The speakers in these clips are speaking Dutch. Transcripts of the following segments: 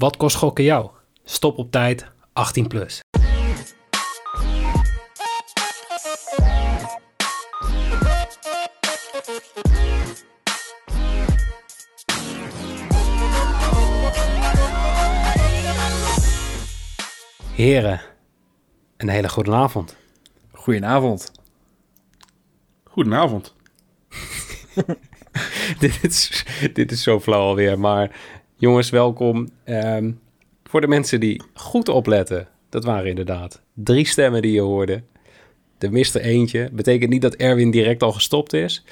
Wat kost gokken jou? Stop op tijd, 18 plus. Heren, een hele goede avond. Goedenavond. Goedenavond. dit, is, dit is zo flauw alweer, maar jongens, welkom. Ehm, voor de mensen die goed opletten, dat waren inderdaad drie stemmen die je hoorde. De miste eentje. Betekent niet dat Erwin direct al gestopt is.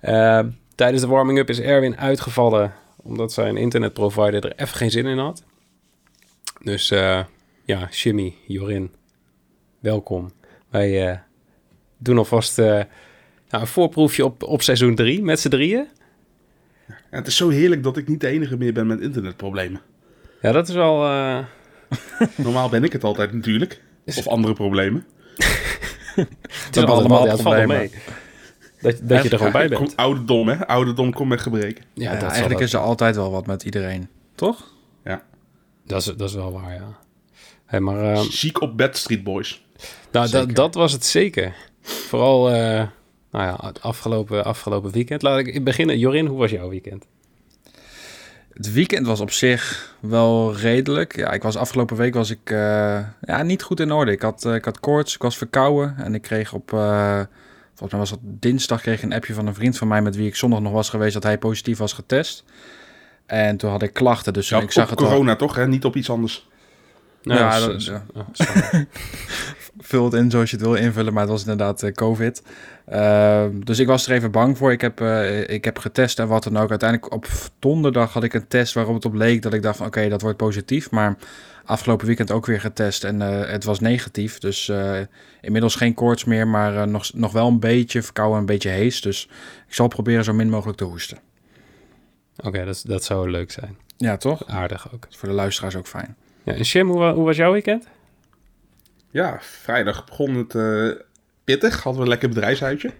Ehm, tijdens de warming-up is Erwin uitgevallen omdat zijn internetprovider er even geen zin in had. Dus uh, ja, Jimmy, Jorin, welkom. Wij uh, doen alvast uh, nou, een voorproefje op, op seizoen 3 met z'n drieën. Ja, het is zo heerlijk dat ik niet de enige meer ben met internetproblemen. Ja, dat is wel... Normaal ben ik het altijd natuurlijk. Of andere problemen. het is allemaal het valt mee. Dat, dat je er gewoon bij bent. Ouderdom, hè? Ouderdom komt met gebreken. Ja, ja eigenlijk is er altijd wel wat met iedereen. Toch? Ja. Dat is, dat is wel waar, ja. Hey, maar, uh, Ziek op bed, Street Boys. Nou, dat, dat was het zeker. Vooral, uh, nou ja, het afgelopen, afgelopen weekend. Laat ik beginnen. Jorin, hoe was jouw weekend? Het weekend was op zich wel redelijk. Ja, ik was afgelopen week was ik uh, ja, niet goed in orde. Ik had, ik had koorts, ik was verkouden en ik kreeg op, volgens mij was het dinsdag, kreeg ik een appje van een vriend van mij met wie ik zondag nog was geweest dat hij positief was getest. En toen had ik klachten, dus ja, ik zag op het corona toch, hè? Niet op iets anders. Nou, ja, dat, ja. Vul het in zoals je het wil invullen, maar het was inderdaad uh, COVID. Uh, dus ik was er even bang voor. Ik heb, uh, ik heb getest en wat dan ook. Uiteindelijk op donderdag had ik een test waarop het op leek dat ik dacht van oké, okay, dat wordt positief. Maar afgelopen weekend ook weer getest en het was negatief. Dus inmiddels geen koorts meer, maar nog, nog wel een beetje verkouden, een beetje hees. Dus ik zal proberen zo min mogelijk te hoesten. Oké, okay, dat, dat zou leuk zijn. Ja, toch? Aardig ook. Voor de luisteraars ook fijn. Ja, en Shim, hoe, hoe, was jouw weekend? Ja, vrijdag begon het uh, pittig. Hadden we een lekker bedrijfsuitje.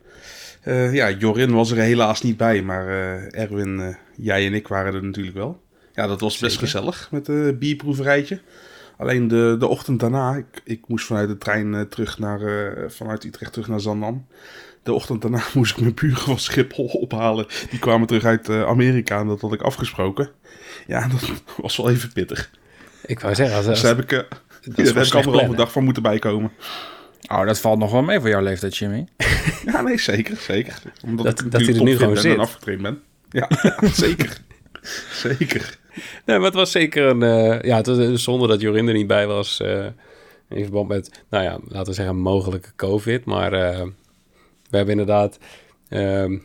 Uh, ja, Jorin was er helaas niet bij, maar uh, Erwin, jij en ik waren er natuurlijk wel. Ja, dat was best Zeker. gezellig met een bierproeverijtje. Alleen de, de ochtend daarna, ik, ik moest vanuit de trein terug naar, vanuit Utrecht terug naar Zandam. De ochtend daarna moest ik mijn buren van Schiphol ophalen. Die kwamen terug uit Amerika en dat had ik afgesproken. Ja, dat was wel even pittig. Ik wou zeggen... Als, dus daar heb ik, uh, daar heb ik anderhalve dag van moeten bijkomen. Oh, dat valt nog wel mee voor jouw leeftijd, Jimmy. ja, nee, zeker, zeker. Omdat dat, ik dat hij er nu gewoon zit. en afgetraind ben. Ja, ja zeker. zeker. Nee, maar het was zeker een... Uh, ja, het was zonder dat Jorin er niet bij was... Uh, in verband met, nou ja, laten we zeggen, mogelijke COVID. Maar uh, we hebben inderdaad... Um,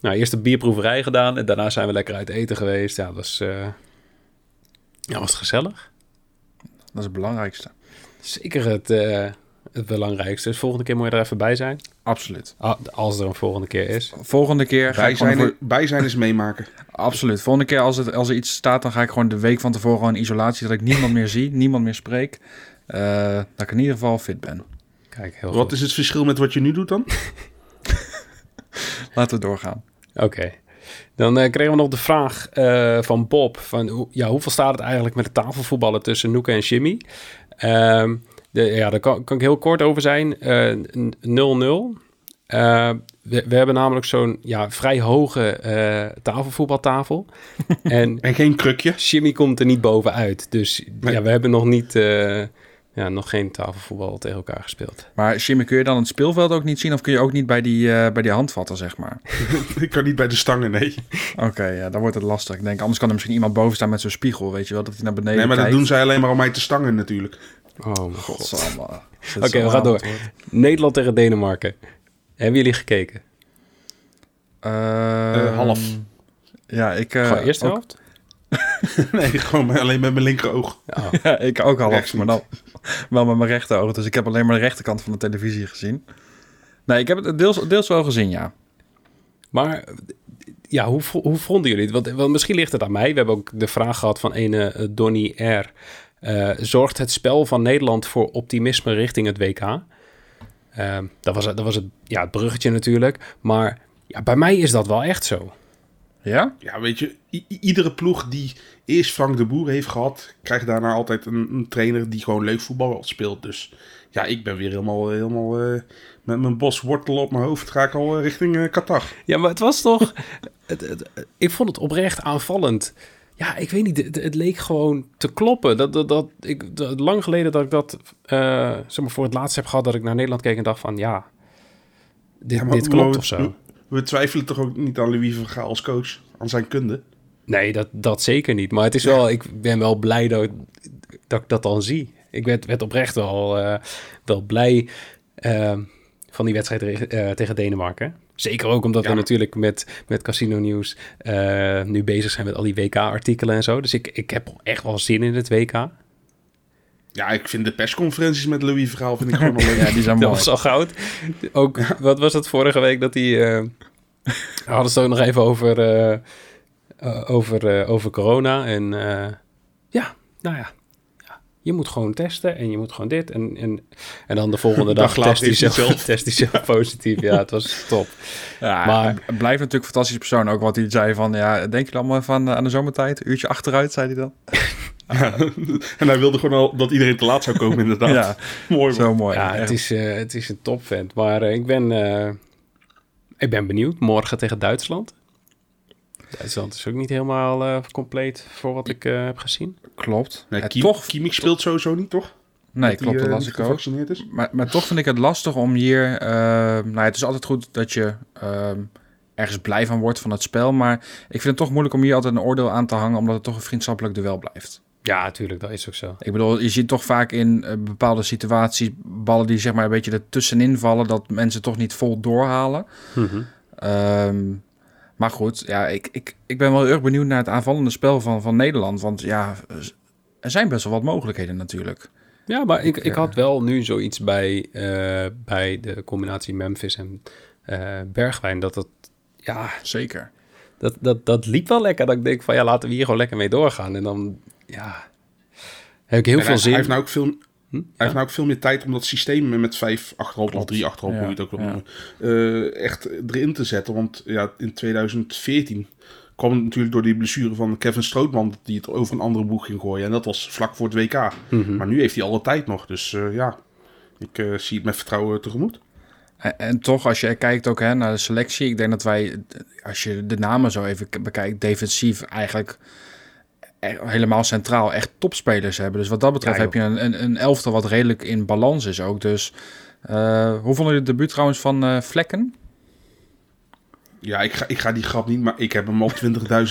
nou, eerst de bierproeverij gedaan en daarna zijn we lekker uit eten geweest. Ja, dat was... ja, was het gezellig. Dat is het belangrijkste. Zeker het, uh, het belangrijkste. Dus volgende keer moet je er even bij zijn. Absoluut. Als er een volgende keer is. Volgende keer bij zijn, voor... bij zijn is meemaken. Absoluut. Volgende keer als, het, als er iets staat, dan ga ik gewoon de week van tevoren gewoon in isolatie. Dat ik niemand meer zie, niemand meer spreek. Uh, dat ik in ieder geval fit ben. Kijk, heel wat goed. is het verschil met wat je nu doet dan? Laten we doorgaan. Oké. Okay. Dan uh, kregen we nog de vraag uh, van Bob: van, ja, hoeveel staat het eigenlijk met de tafelvoetballen tussen Noeke en Jimmy? Uh, de, ja, daar kan, kan, ik heel kort over zijn. 0-0. Uh, we, we, hebben namelijk zo'n ja, vrij hoge uh, tafelvoetbaltafel. en, en geen krukje. Jimmy komt er niet bovenuit. Dus nee. ja, we hebben nog niet uh, ja, nog geen tafelvoetbal tegen elkaar gespeeld. Maar Jimmy, kun je dan het speelveld ook niet zien? Of kun je ook niet bij die, uh, bij die handvatten, zeg maar? ik kan niet bij de stangen, nee. Oké, okay, ja, dan wordt het lastig. Ik denk, anders kan er misschien iemand boven staan met zo'n spiegel, weet je wel? Dat hij naar beneden Nee, maar kijkt. dat doen zij alleen maar om mij te stangen natuurlijk. Oh, mijn god. Oké, okay, we gaan door. Nederland tegen Denemarken. Hebben jullie gekeken? Uh, uh, half. Ja, ik... Uh, Gewoon eerste helft? nee, gewoon alleen met mijn linkeroog. Oh. ja, ik ook half, maar dan wel met mijn rechteroog. Dus ik heb alleen maar de rechterkant van de televisie gezien. Nee, ik heb het deels, deels wel gezien, ja. Maar ja, hoe, hoe vonden jullie het? Want, misschien ligt het aan mij. We hebben ook de vraag gehad van ene uh, Donny R. Uh, zorgt het spel van Nederland voor optimisme richting het WK? Uh, dat, was, dat was het, ja, het bruggetje natuurlijk. Maar ja, bij mij is dat wel echt zo. Ja? Ja, weet je, iedere ploeg die eerst Frank de Boer heeft gehad, krijgt daarna altijd een, een trainer die gewoon leuk voetbal speelt. Dus ja, ik ben weer helemaal, helemaal uh, met mijn bos wortel op mijn hoofd ga ik al eh, richting uh, Qatar. Ja, maar het was toch... het, het, ik vond het oprecht aanvallend. Ja, ik weet niet, het, het leek gewoon te kloppen. Dat, dat, dat, ik, dat, lang geleden dat ik dat zeg maar voor het laatst heb gehad... dat ik naar Nederland keek en dacht van ja, dit, ja, dit klopt of zo. We, twijfelen toch ook niet aan Louis van Gaal als coach, aan zijn kunde? Nee, dat, dat zeker niet. Maar het is wel, ik ben wel blij dat, dat ik dat dan zie. Ik werd, werd oprecht wel, uh, wel blij uh, van die wedstrijd uh, tegen Denemarken. Zeker ook omdat we natuurlijk met, met Casino Nieuws nu bezig zijn met al die WK-artikelen en zo. Dus ik, ik heb echt wel zin in het WK. Ja, ik vind de persconferenties met Louis Verhaal vind ik gewoon wel leuk. ja, die zijn mooi. Dat was al goud. Ook, wat was het vorige week dat hij... hadden ze het ook nog even over, over, over corona. En ja, nou ja, je moet gewoon testen en je moet gewoon dit. En, en, en dan de volgende dag test hij zelf, test hij zelf positief. Ja, het was top. Ja, maar blijft natuurlijk een fantastische persoon. Ook wat hij zei van, ja, denk je dan maar van eh, aan de zomertijd? uurtje achteruit, zei hij dan. en hij wilde gewoon al dat iedereen te laat zou komen, inderdaad. ja, mooi. Zo mooi. Ja, het is, uh, het is een topvent. Maar uh, ik ben... Uh, ik ben benieuwd. Morgen tegen Duitsland. Duitsland is ook niet helemaal uh, compleet voor wat ik uh, heb gezien. Klopt. Nee, Kiem, toch, Kimmich speelt sowieso niet, toch? Nee, dat klopt, die, dat las ik ook. Is. Maar, maar toch vind ik het lastig om hier... Uh, nou, het is altijd goed dat je ehm, ergens blij van wordt van het spel. Maar ik vind het toch moeilijk om hier altijd een oordeel aan te hangen... omdat het toch een vriendschappelijk duel blijft. Ja, natuurlijk, dat is ook zo. Ik bedoel, je ziet toch vaak in bepaalde situaties... ballen die zeg maar een beetje ertussenin vallen... dat mensen toch niet vol doorhalen. Mm -hmm. Maar goed, ja, ik, ik, ik ben wel erg benieuwd naar het aanvallende spel van, van Nederland. Want ja, er zijn best wel wat mogelijkheden natuurlijk. Ja, maar ik, ik had wel nu zoiets bij, uh, bij de combinatie Memphis en uh, Bergwijn. Dat het, ja... Zeker. Dat, dat, dat liep wel lekker. Dat ik denk van, ja, laten we hier gewoon lekker mee doorgaan. En dan, ja... Heb ik heel veel zin. Hij heeft nou ook veel, Hm? Hij heeft nou ook veel meer tijd om dat systeem met vijf achterop of drie achterop, hoe je het ook wil noemen, uh, echt erin te zetten. Want ja, in 2014 kwam het natuurlijk door die blessure van Kevin Strootman die het over een andere boeg ging gooien. En dat was vlak voor het WK. Mhm. Maar nu heeft hij alle tijd nog. Dus uh, ja, ik uh, zie het met vertrouwen tegemoet. En, en, toch, als je kijkt ook hè, naar de selectie, ik denk dat wij, als je de namen zo even bekijkt, defensief eigenlijk helemaal centraal echt topspelers hebben. Dus wat dat betreft heb je een, een, een, elftal wat redelijk in balans is ook. Dus uh, hoe vonden jullie de debuut trouwens van uh, Vlekken? Ja, ik ga, ik ga die grap niet, maar ik heb hem op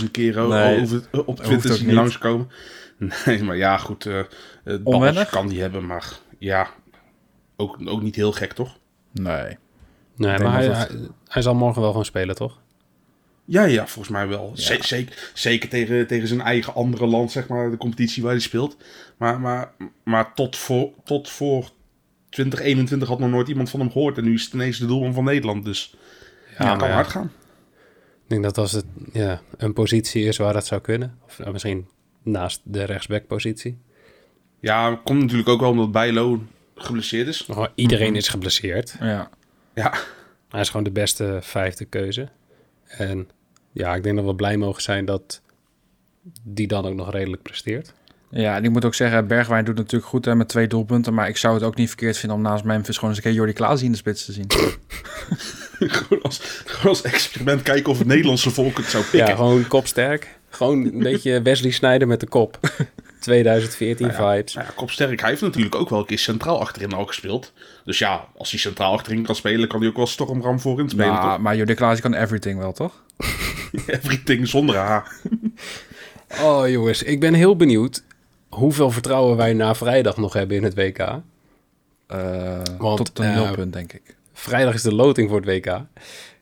20.000 keer nee, over, op Twitter zien langskomen. Nee, maar ja, goed. Uh, kan die hebben, maar ja, ook, ook niet heel gek, toch? Nee. Nee, maar hij, hij, zal morgen wel gewoon spelen, toch? Ja, ja, volgens mij wel. Zeker, zeker tegen, tegen zijn eigen andere land, zeg maar, de competitie waar hij speelt. Maar, maar, maar tot, voor, tot voor 2021 had nog nooit iemand van hem gehoord. En nu is het ineens de doelman van Nederland. Dus ja, ja kan hard gaan. Ik denk dat als het ja, een positie is waar dat zou kunnen. Of nou, misschien naast de rechtsbackpositie. Ja, komt natuurlijk ook wel omdat Bijlo geblesseerd is. Oh, iedereen is geblesseerd. Ja. ja. Hij is gewoon de beste vijfde keuze. En ja, ik denk dat we blij mogen zijn dat die dan ook nog redelijk presteert. Ja, en ik moet ook zeggen, Bergwijn doet natuurlijk goed hè, met twee doelpunten. Maar ik zou het ook niet verkeerd vinden om naast Memphis gewoon eens een keer Jordi Klaas in de spits te zien. gewoon, als, gewoon als experiment kijken of het Nederlandse volk het zou pikken. Ja, gewoon kopsterk. Gewoon een beetje Wesley Snijder met de kop. 2014 nou vibes. Nou ja, kopsterk. Hij heeft natuurlijk ook wel een keer centraal achterin al gespeeld. Dus ja, als hij centraal achterin kan spelen, kan hij ook wel stormram voorin spelen. Nou, maar Jordi Klaas kan everything wel, toch? everything zonder H. oh jongens, ik ben heel benieuwd hoeveel vertrouwen wij na vrijdag nog hebben in het WK. Uh, Want, tot een nulpunt, denk ik. Vrijdag is de loting voor het WK.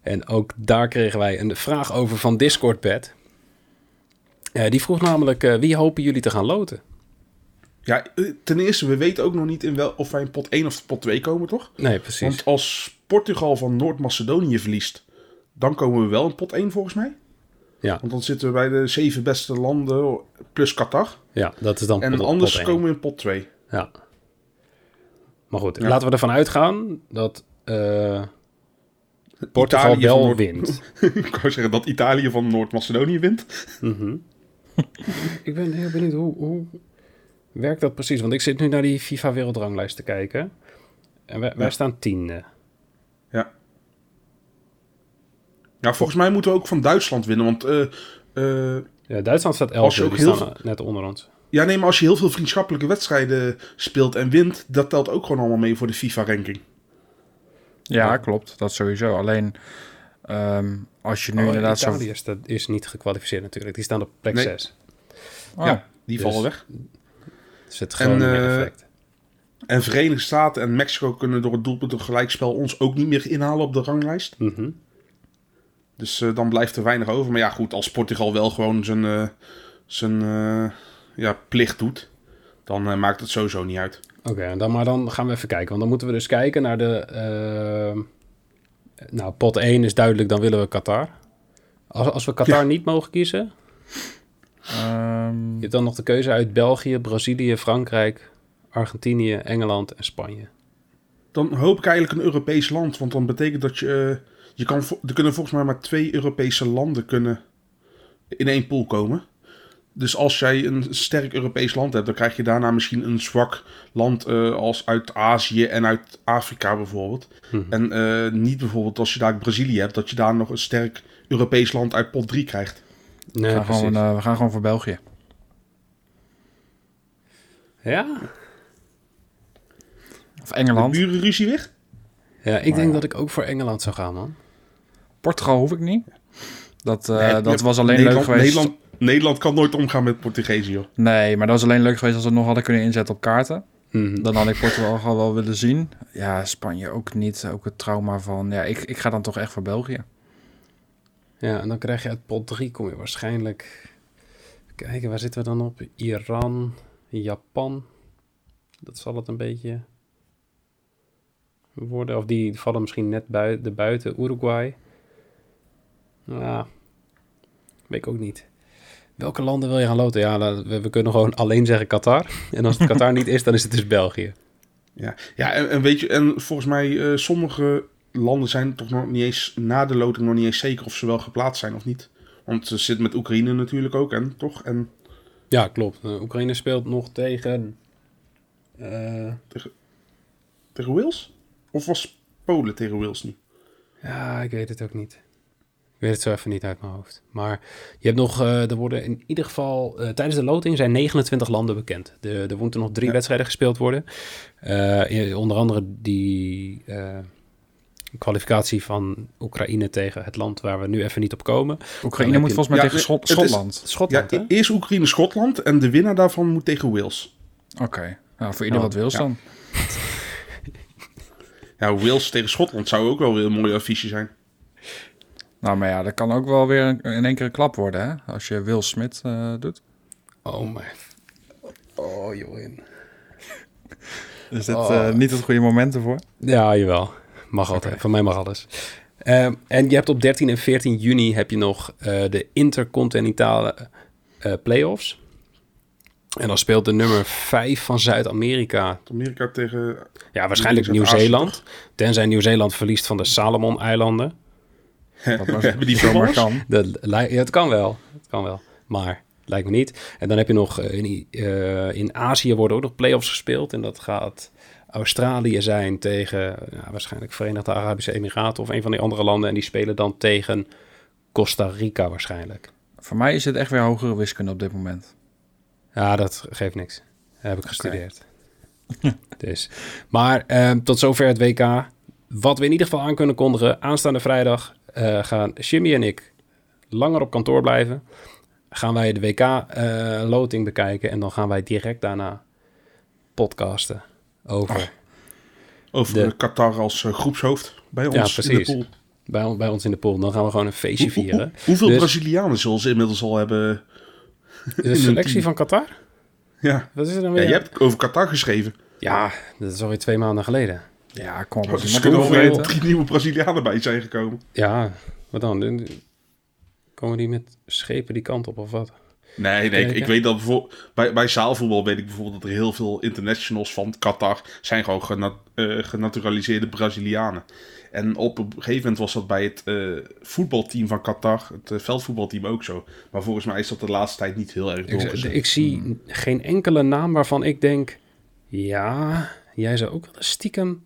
En ook daar kregen wij een vraag over van Discord-pad. Uh, die vroeg namelijk, uh, wie hopen jullie te gaan loten? Ja, ten eerste, we weten ook nog niet in wel, of wij in pot 1 of pot 2 komen, toch? Nee, precies. Want als Portugal van Noord-Macedonië verliest, dan komen we wel in pot 1 volgens mij. Ja. Want dan zitten we bij de zeven beste landen plus Qatar. Ja, dat is dan En anders komen we in pot 2. Ja. Maar goed, laten we ervan uitgaan dat... Uh, Portugal wel wint. ik wou zeggen dat Italië van Noord-Macedonië wint. Mhm. Ik ben heel benieuwd hoe, hoe werkt dat precies? Want ik zit nu naar die FIFA wereldranglijst te kijken. En wij, wij staan tiende. Ja. Ja, volgens mij moeten we ook van Duitsland winnen. Want uh, uh, ja, Duitsland staat 11, die heel staan net onder ons. Ja, nee, maar als je heel veel vriendschappelijke wedstrijden speelt en wint, dat telt ook gewoon allemaal mee voor de FIFA-ranking. Ja, klopt. Dat sowieso. Alleen um, als je nu oh, inderdaad zo... Italië is, dat is niet gekwalificeerd natuurlijk. Die staan op plek nee. 6. Oh. Ja, die vallen dus weg. Dus het gewoon en, uh, effect. En Verenigde Staten en Mexico kunnen door het doelpunt een gelijkspel ons ook niet meer inhalen op de ranglijst. Mm -hmm. Dus uh, dan blijft er weinig over. Maar ja, goed, als Portugal wel gewoon zijn, uh, zijn ja, plicht doet, dan maakt het sowieso niet uit. Oké, dan maar dan gaan we even kijken. Want dan moeten we dus kijken naar de... nou, pot 1 is duidelijk, dan willen we Qatar. Als, als we Qatar ja. niet mogen kiezen... Um... Je hebt dan nog de keuze uit België, Brazilië, Frankrijk, Argentinië, Engeland en Spanje. Dan hoop ik eigenlijk een Europees land, want dan betekent dat je... Uh, je kan, er kunnen volgens mij maar twee Europese landen kunnen in één pool komen. Dus als jij een sterk Europees land hebt, dan krijg je daarna misschien een zwak land uh, als uit Azië en uit Afrika bijvoorbeeld. Mhm. En uh, niet bijvoorbeeld als je daar Brazilië hebt, dat je daar nog een sterk Europees land uit pot 3 krijgt. Nee, we, gaan gewoon, uh, we gaan gewoon voor België. Ja? Of Engeland. De burenruzie weg? Ja, ik maar denk ja. dat ik ook voor Engeland zou gaan, man. Portugal hoef ik niet. Dat, uh, nee, dat was alleen Nederland, leuk geweest. Nederland, Nederland kan nooit omgaan met Portugees, joh. Nee, maar dat was alleen leuk geweest als we het nog hadden kunnen inzetten op kaarten. Mm. Dan had ik Portugal gewoon wel willen zien. Ja, Spanje ook niet. Ook het trauma van... Ja, ik, ik ga dan toch echt voor België. Ja, en dan krijg je uit pot 3 kom je waarschijnlijk... Kijken, waar zitten we dan op? Iran, Japan. Dat zal het een beetje worden. Of die vallen misschien net buiten, de buiten. Uruguay. Ja, weet ik ook niet. Welke landen wil je gaan loten? Ja, we, we kunnen gewoon alleen zeggen Qatar. En als het Qatar niet is, dan is het dus België. Ja, ja en, en weet je, en volgens mij, uh, sommige landen zijn toch nog niet eens na de loting nog niet eens zeker of ze wel geplaatst zijn of niet. Want ze zit met Oekraïne natuurlijk ook, en toch? En... Ja, klopt. Uh, Oekraïne speelt nog tegen... Uh... Tegen, tegen Wales? Of was Polen tegen Wales niet? Ja, ik weet het ook niet. Ik weet het zo even niet uit mijn hoofd. Maar je hebt nog, uh, er worden in ieder geval, uh, tijdens de loting zijn 29 landen bekend. De, er moeten nog drie ja. wedstrijden gespeeld worden. Uh, onder andere die kwalificatie van Oekraïne tegen het land waar we nu even niet op komen. Oekraïne moet volgens mij ja, tegen Schot Schotland. Is, Schotland, ja, eerst Oekraïne-Schotland en de winnaar daarvan moet tegen Wales. Oké, okay. nou, voor ieder wat Wales dan. Ja, Wales tegen Schotland zou ook wel weer een mooi affiche zijn. Nou, maar ja, dat kan ook wel weer in één keer een klap worden, hè? Als je Will Smith uh, doet. Oh, my. Oh, Jorin. Is dit oh. uh, niet het goede moment ervoor? Ja, jawel. Mag altijd. Okay. Van mij mag alles. Um, en je hebt op 13 en 14 juni heb je nog uh, de intercontinentale playoffs. En dan speelt de nummer 5 van Zuid-Amerika. Amerika tegen. Ja, waarschijnlijk Nieuw-Zeeland. Tenzij Nieuw-Zeeland verliest van de Salomon-eilanden. Dat was, hebben die zomaar kan. Dat, ja, het kan wel. Het kan wel. Maar lijkt me niet. En dan heb je nog uh, in, uh, in Azië worden ook nog play-offs gespeeld. En dat gaat Australië zijn tegen ja, waarschijnlijk Verenigde Arabische Emiraten of een van die andere landen. En die spelen dan tegen Costa Rica waarschijnlijk. Voor mij is het echt weer hogere wiskunde op dit moment. Ja, dat geeft niks. Dat heb ik gestudeerd. Okay. dus. Maar um, tot zover het WK. Wat we in ieder geval aan kunnen kondigen. Aanstaande vrijdag uh, gaan Jimmy en ik langer op kantoor blijven. Gaan wij de WK-loting uh, bekijken. En dan gaan wij direct daarna podcasten over... Ach, over de... Qatar als uh, groepshoofd bij ons ja, precies. in de pool. Bij, bij ons in de pool. Dan gaan we gewoon een feestje hoe, vieren. Hoe, hoeveel dus... Brazilianen zullen ze inmiddels al hebben? De selectie van Qatar? Ja. Wat is er dan weer? Ja, je hebt over Qatar geschreven. Ja, dat is alweer twee maanden geleden. Ja, kom op. Oh, er kunnen alweer drie nieuwe Brazilianen bij zijn gekomen. Ja, wat dan? Komen die met schepen die kant op of wat? Nee, nee, ik, weet dat bijvoorbeeld bij, bij zaalvoetbal weet ik bijvoorbeeld dat er heel veel internationals van Qatar zijn gewoon gena uh, genaturaliseerde Brazilianen. En op een gegeven moment was dat bij het uh, voetbalteam van Qatar, het uh, veldvoetbalteam ook zo. Maar volgens mij is dat de laatste tijd niet heel erg doorgezet. Ik, ik zie geen enkele naam waarvan ik denk, ja, jij zou ook wel stiekem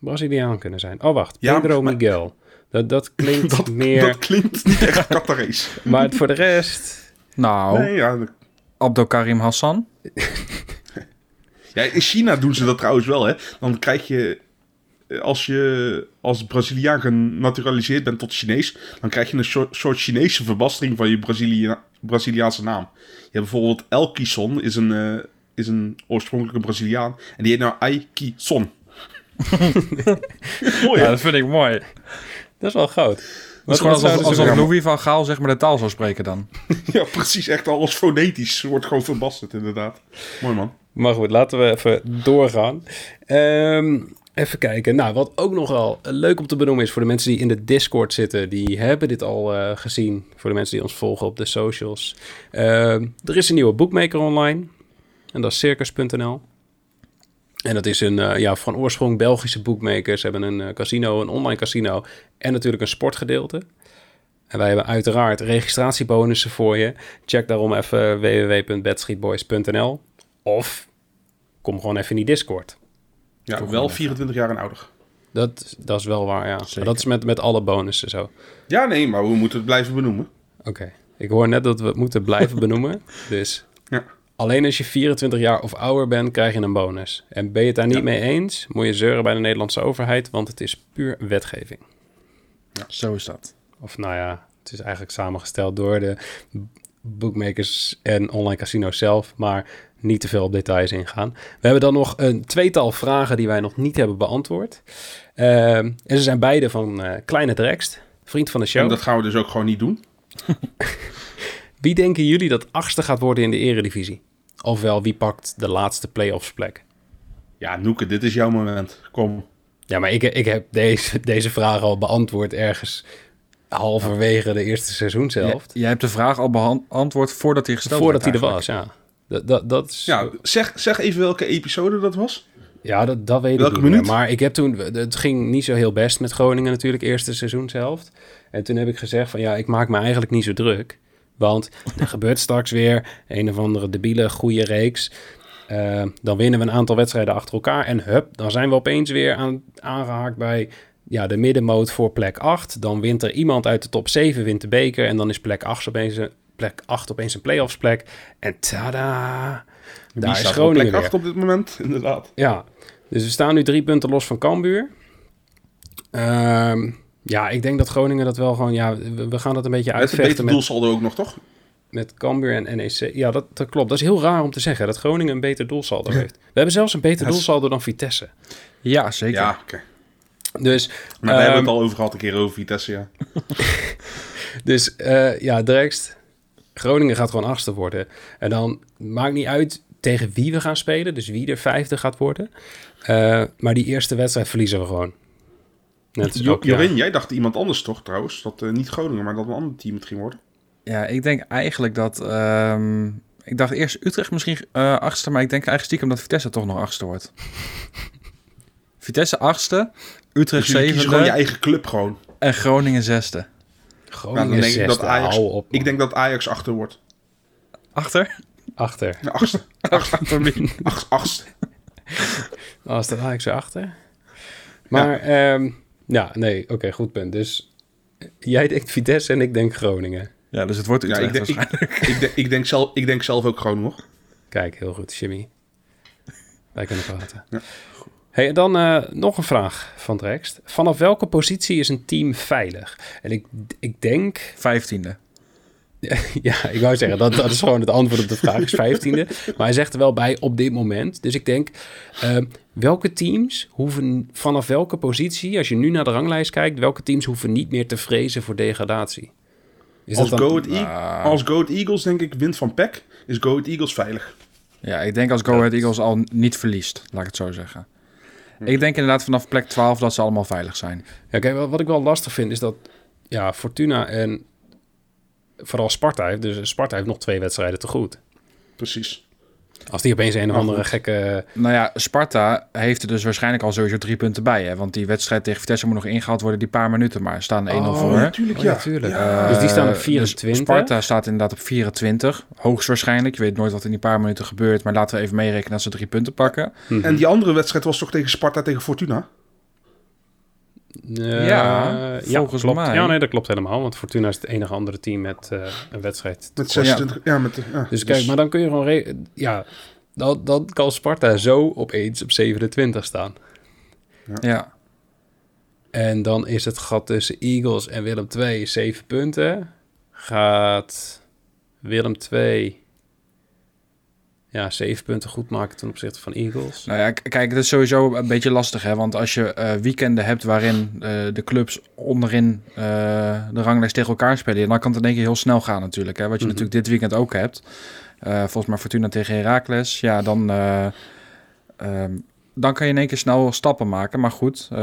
Braziliaan kunnen zijn. Oh, wacht, Pedro Miguel. Dat, dat klinkt dat, meer... Dat klinkt niet echt Qatarees. maar voor de rest... Nou, nee, ja. Abdel Karim Hassan. ja, in China doen ze dat trouwens wel, hè. Dan krijg je als je als Braziliaan genaturaliseerd bent tot Chinees, dan krijg je een soort, soort Chinese verbastering van je Brazilia Braziliaanse naam. Je hebt bijvoorbeeld Elkison, is een, uh, is een oorspronkelijke Braziliaan, en die heet nou Aikison. mooi, ja, dat vind ik mooi. Dat is wel goud. Dat is gewoon alsof, alsof Louis van Gaal zeg maar de taal zou spreken dan. ja, precies. Echt alles fonetisch wordt gewoon verbasterd inderdaad. Mooi man. Maar goed, laten we even doorgaan. Um, Even kijken. Nou, wat ook nog wel leuk om te benoemen is voor de mensen die in de Discord zitten. Die hebben dit al uh, gezien. Voor de mensen die ons volgen op de socials. Uh, er is een nieuwe bookmaker online. En dat is circus.nl. En dat is een uh, ja, van oorsprong Belgische bookmaker. Ze hebben een uh, casino, een online casino. En natuurlijk een sportgedeelte. En wij hebben uiteraard registratiebonussen voor je. Check daarom even www.bedstreetboys.nl. Of kom gewoon even in die Discord. Ja, wel 24 jaar en ouder. Dat, dat is wel waar, ja. dat is met, met alle bonussen zo. Ja, nee, maar we moeten het blijven benoemen. Oké. Ik hoor net dat we het moeten blijven benoemen. Dus ja. Alleen als je 24 jaar of ouder bent, krijg je een bonus. En ben je het daar niet mee eens, moet je zeuren bij de Nederlandse overheid, want het is puur wetgeving. Ja, zo is dat. Of nou ja, het is eigenlijk samengesteld door de bookmakers en online casinos zelf. Maar niet te veel op details ingaan. We hebben dan nog een tweetal vragen die wij nog niet hebben beantwoord. Uh, en ze zijn beide van uh, Kleine Drekst, vriend van de show. En dat gaan we dus ook gewoon niet doen. wie denken jullie dat achtste gaat worden in de eredivisie? Ofwel, wie pakt de laatste playoffs plek? Ja, Noeke, dit is jouw moment. Kom. Ja, maar ik, ik heb deze, deze vraag al beantwoord ergens halverwege de eerste seizoenshelft. Jij, jij hebt de vraag al beantwoord voordat hij gesteld voordat werd. Voordat hij er was, ja. Dat, dat, dat is... Ja, zeg, zeg even welke episode dat was. Ja, dat, dat weet welke ik niet minuut? Maar ik heb toen... Het ging niet zo heel best met Groningen natuurlijk, eerste seizoenshelft. En toen heb ik gezegd van ja, ik maak me eigenlijk niet zo druk. Want er gebeurt straks weer een of andere debiele goede reeks. Uh, dan winnen we een aantal wedstrijden achter elkaar. En hup, dan zijn we opeens weer aan, aangehaakt bij ja, de middenmoot voor plek 8. Dan wint er iemand uit de top 7, wint de beker. En dan is plek 8 opeens plek 8 opeens een playoffs plek. En tada! Wie daar is Groningen op plek 8 op dit moment, inderdaad. Ja, dus we staan nu drie punten los van Cambuur. Um, ja, ik denk dat Groningen dat wel gewoon... Ja, we, gaan dat een beetje uitvechten. Met een beter doelsaldo ook nog, toch? Met Cambuur en NEC. Ja, dat, dat klopt. Dat is heel raar om te zeggen, dat Groningen een beter doelsaldo heeft. We hebben zelfs een beter doelsaldo dan Vitesse. Ja, zeker. Ja, oké. Dus, maar we hebben het al over gehad, een keer over Vitesse, ja. dus uh, ja, Drekst, Groningen gaat gewoon achtste worden. En dan maakt niet uit tegen wie we gaan spelen, dus wie er vijfde gaat worden. Uh, maar die eerste wedstrijd verliezen we gewoon. Net jo Jorin, jij dacht iemand anders toch trouwens? Dat uh, niet Groningen, maar dat een ander team het ging worden. Ja, ik denk eigenlijk dat... Um, ik dacht eerst Utrecht misschien uh, achtste, maar ik denk eigenlijk stiekem dat Vitesse toch nog achtste wordt. Vitesse achtste, Utrecht dus zevende. gewoon je eigen club gewoon. En Groningen zesde. Groningen nou, denk ik, dat Ajax, op, ik denk dat Ajax achter wordt. Achter? Achter. Ja, achtste. achter wie? Acht, achtste. Oh, is dat Ajax achter? Maar, ja, um, ja nee, oké, okay, goed punt. Dus jij denkt Vitesse en ik denk Groningen. Ja, dus het wordt Utrecht ja, ik, denk, ik, ik, denk, ik, denk zelf, ik denk zelf ook Groningen. Kijk, heel goed, Jimmy. Wij kunnen praten. Ja. Hey, dan uh, nog een vraag van Drekst. Vanaf welke positie is een team veilig? En ik, ik denk... Vijftiende. ja, ik wou zeggen, dat, dat is gewoon het antwoord op de vraag, is vijftiende. Maar hij zegt er wel bij op dit moment. Dus ik denk, uh, welke teams hoeven vanaf welke positie, als je nu naar de ranglijst kijkt, welke teams hoeven niet meer te vrezen voor degradatie? Is als, dat dan... Go uh... als Go Eagles denk ik wint van PEC, is Go Eagles veilig. Ja, ik denk als Go Ahead Eagles al niet verliest, laat ik het zo zeggen. Ik denk inderdaad vanaf plek 12 dat ze allemaal veilig zijn. Ja, kijk, wat ik wel lastig vind is dat ja, Fortuna en vooral Sparta heeft, dus Sparta heeft nog twee wedstrijden te goed. Precies. Als die opeens een of andere gekke... Nou ja, Sparta heeft er dus waarschijnlijk al sowieso drie punten bij. Hè? Want die wedstrijd tegen Vitesse moet nog ingehaald worden, die paar minuten maar. Staan 1-0 oh, voor. Natuurlijk, ja. natuurlijk. Uh, dus die staan op 24. Dus Sparta staat inderdaad op 24. Hoogstwaarschijnlijk. Je weet nooit wat in die paar minuten gebeurt. Maar laten we even meerekenen dat ze drie punten pakken. Mm En die andere wedstrijd was toch tegen Sparta tegen Fortuna? Uh, ja, volgens ja, mij. Ja, nee, dat klopt helemaal. Want Fortuna is het enige andere team met uh, een wedstrijd. Met 26, ja. ja met, ja, dus, dus kijk, maar dan kun je gewoon... Ja, dan, dan kan Sparta zo opeens op 27 staan. Ja. ja. En dan is het gat tussen Eagles en Willem 2 7 punten. Gaat Willem 2 ja, 7 punten goed maken ten opzichte van Eagles. Nou ja, kijk, het is sowieso een beetje lastig, hè? Want als je uh, weekenden hebt waarin uh, de clubs onderin uh, de ranglijst tegen elkaar spelen, dan kan het in één keer heel snel gaan natuurlijk. Hè? Wat je mm -hmm. natuurlijk dit weekend ook hebt. Uh, volgens mij Fortuna tegen Heracles. Ja, dan, uh, um, dan kan je in één keer snel stappen maken. Maar goed. Uh,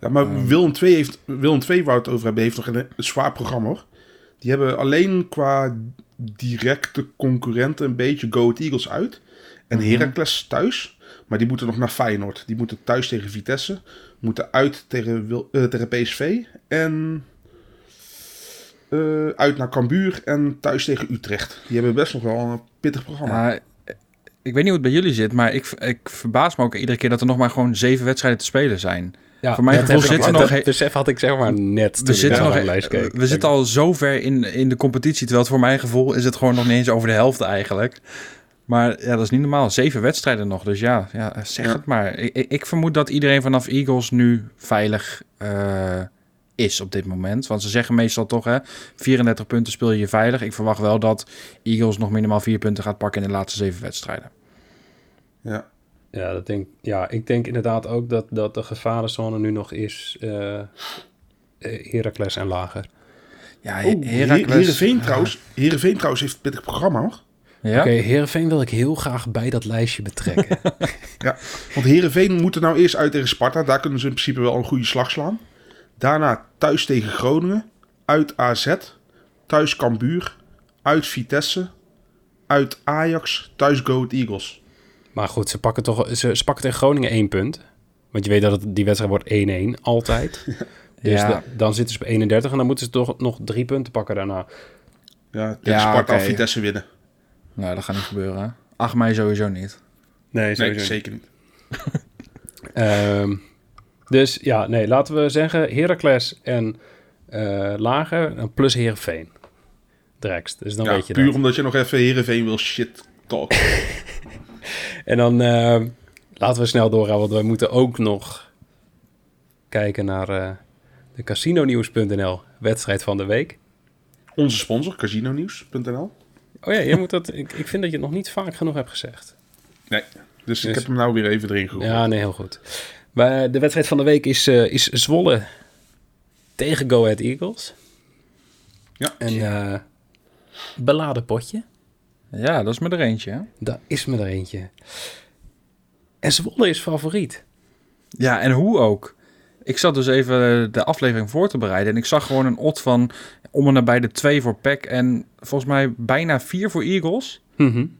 ja, maar uh, Willem 2 heeft Willem 2 waar we het over hebben, heeft nog een, een zwaar programma hoor. Die hebben alleen qua directe concurrenten een beetje Go Eagles uit. En -hmm. Heracles thuis. Maar die moeten nog naar Feyenoord. Die moeten thuis tegen Vitesse. Moeten uit tegen, uh, tegen PSV. En uh, uit naar Cambuur en thuis tegen Utrecht. Die hebben best nog wel een pittig programma. Ik weet niet hoe het bij jullie zit, maar ik, ik verbaas me ook iedere keer dat er nog maar gewoon zeven wedstrijden te spelen zijn. Ja, Voor mij gevoel zitten nog... Dat besef had ik zeg maar net we zitten, nog, we, we zitten al zo ver in, in de competitie, terwijl het voor mijn gevoel is het gewoon nog niet eens over de helft eigenlijk. Maar ja, dat is niet normaal. Zeven wedstrijden nog, dus ja, ja zeg ja. het maar. Ik, ik, vermoed dat iedereen vanaf Eagles nu veilig... Uh, is op dit moment. Want ze zeggen meestal toch, hè, 34 punten speel je veilig. Ik verwacht wel dat Eagles nog minimaal vier punten gaat pakken in de laatste zeven wedstrijden. Ja. Ja, dat denk, ja ik denk inderdaad ook dat, dat de gevarenzone nu nog is uh, Heracles en lager. Ja, oh, Heracles... Heerenveen trouwens, Heerenveen trouwens heeft een pittig programma hoor. Ja? Oké, okay, Heerenveen wil ik heel graag bij dat lijstje betrekken. ja, want Heerenveen moet er nou eerst uit tegen Sparta. Daar kunnen ze in principe wel een goede slag slaan. Daarna thuis tegen Groningen, uit AZ, thuis Cambuur, uit Vitesse, uit Ajax, thuis Go Eagles. Maar goed, ze pakken toch ze, ze, pakken tegen Groningen één punt. Want je weet dat het, die wedstrijd wordt 1-1 altijd. dus ja. de, dan zitten ze op 31 en dan moeten ze toch nog drie punten pakken daarna. Ja, tegen ja, Sparta okay. of Vitesse winnen. Nou, dat gaat niet gebeuren. 8 mei sowieso niet. Nee, sowieso nee, zeker niet. um, Dus ja, nee, laten we zeggen Heracles en uh, Lager plus Heerenveen. Drekst. Dus dan ja, weet je puur dat. omdat je nog even Heerenveen wil shit talk. en dan uh, laten we snel doorgaan, want we moeten ook nog kijken naar uh, de casinonieuws.nl wedstrijd van de week. Onze sponsor, casinonieuws.nl. Oh ja, je moet dat, ik, ik vind dat je het nog niet vaak genoeg hebt gezegd. Nee, dus, dus ik heb hem nou weer even erin gegooid. Ja, nee, heel goed. Maar de wedstrijd van de week is, uh, is Zwolle tegen Go Ahead Eagles. Ja. Een uh, beladen potje. Ja, dat is me er eentje. Hè? Dat is me er eentje. En Zwolle is favoriet. Ja, en hoe ook. Ik zat dus even de aflevering voor te bereiden. En ik zag gewoon een odd van om en nabij de twee voor Peck. En volgens mij bijna vier voor Eagles. Mm -hmm.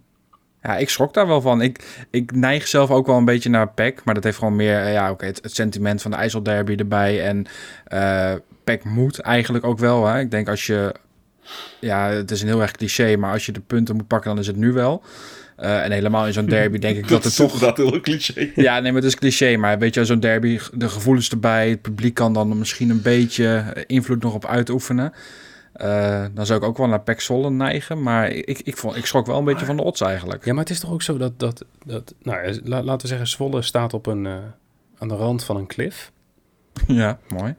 Ja, ik schrok daar wel van. Ik, ik neig zelf ook wel een beetje naar PEC. Maar dat heeft gewoon meer ja, oké, okay, het, het, sentiment van de IJsselderby erbij. En uh, moet eigenlijk ook wel. Hè. Ik denk als je... Ja, het is een heel erg cliché. Maar als je de punten moet pakken, dan is het nu wel. Uh, en helemaal in zo'n derby denk ik dat, dat het toch... Dat heel cliché. Ja, nee, maar het is cliché. Maar weet je, zo'n derby, de gevoelens erbij. Het publiek kan dan misschien een beetje invloed nog op uitoefenen. Uh, dan zou ik ook wel naar Pek Zwolle neigen. Maar ik, ik, vond, ik schrok wel een beetje van de odds eigenlijk. Ja, maar het is toch ook zo dat... dat, dat nou, la, laten we zeggen, Zwolle staat op een, uh, aan de rand van een cliff. Ja, mooi.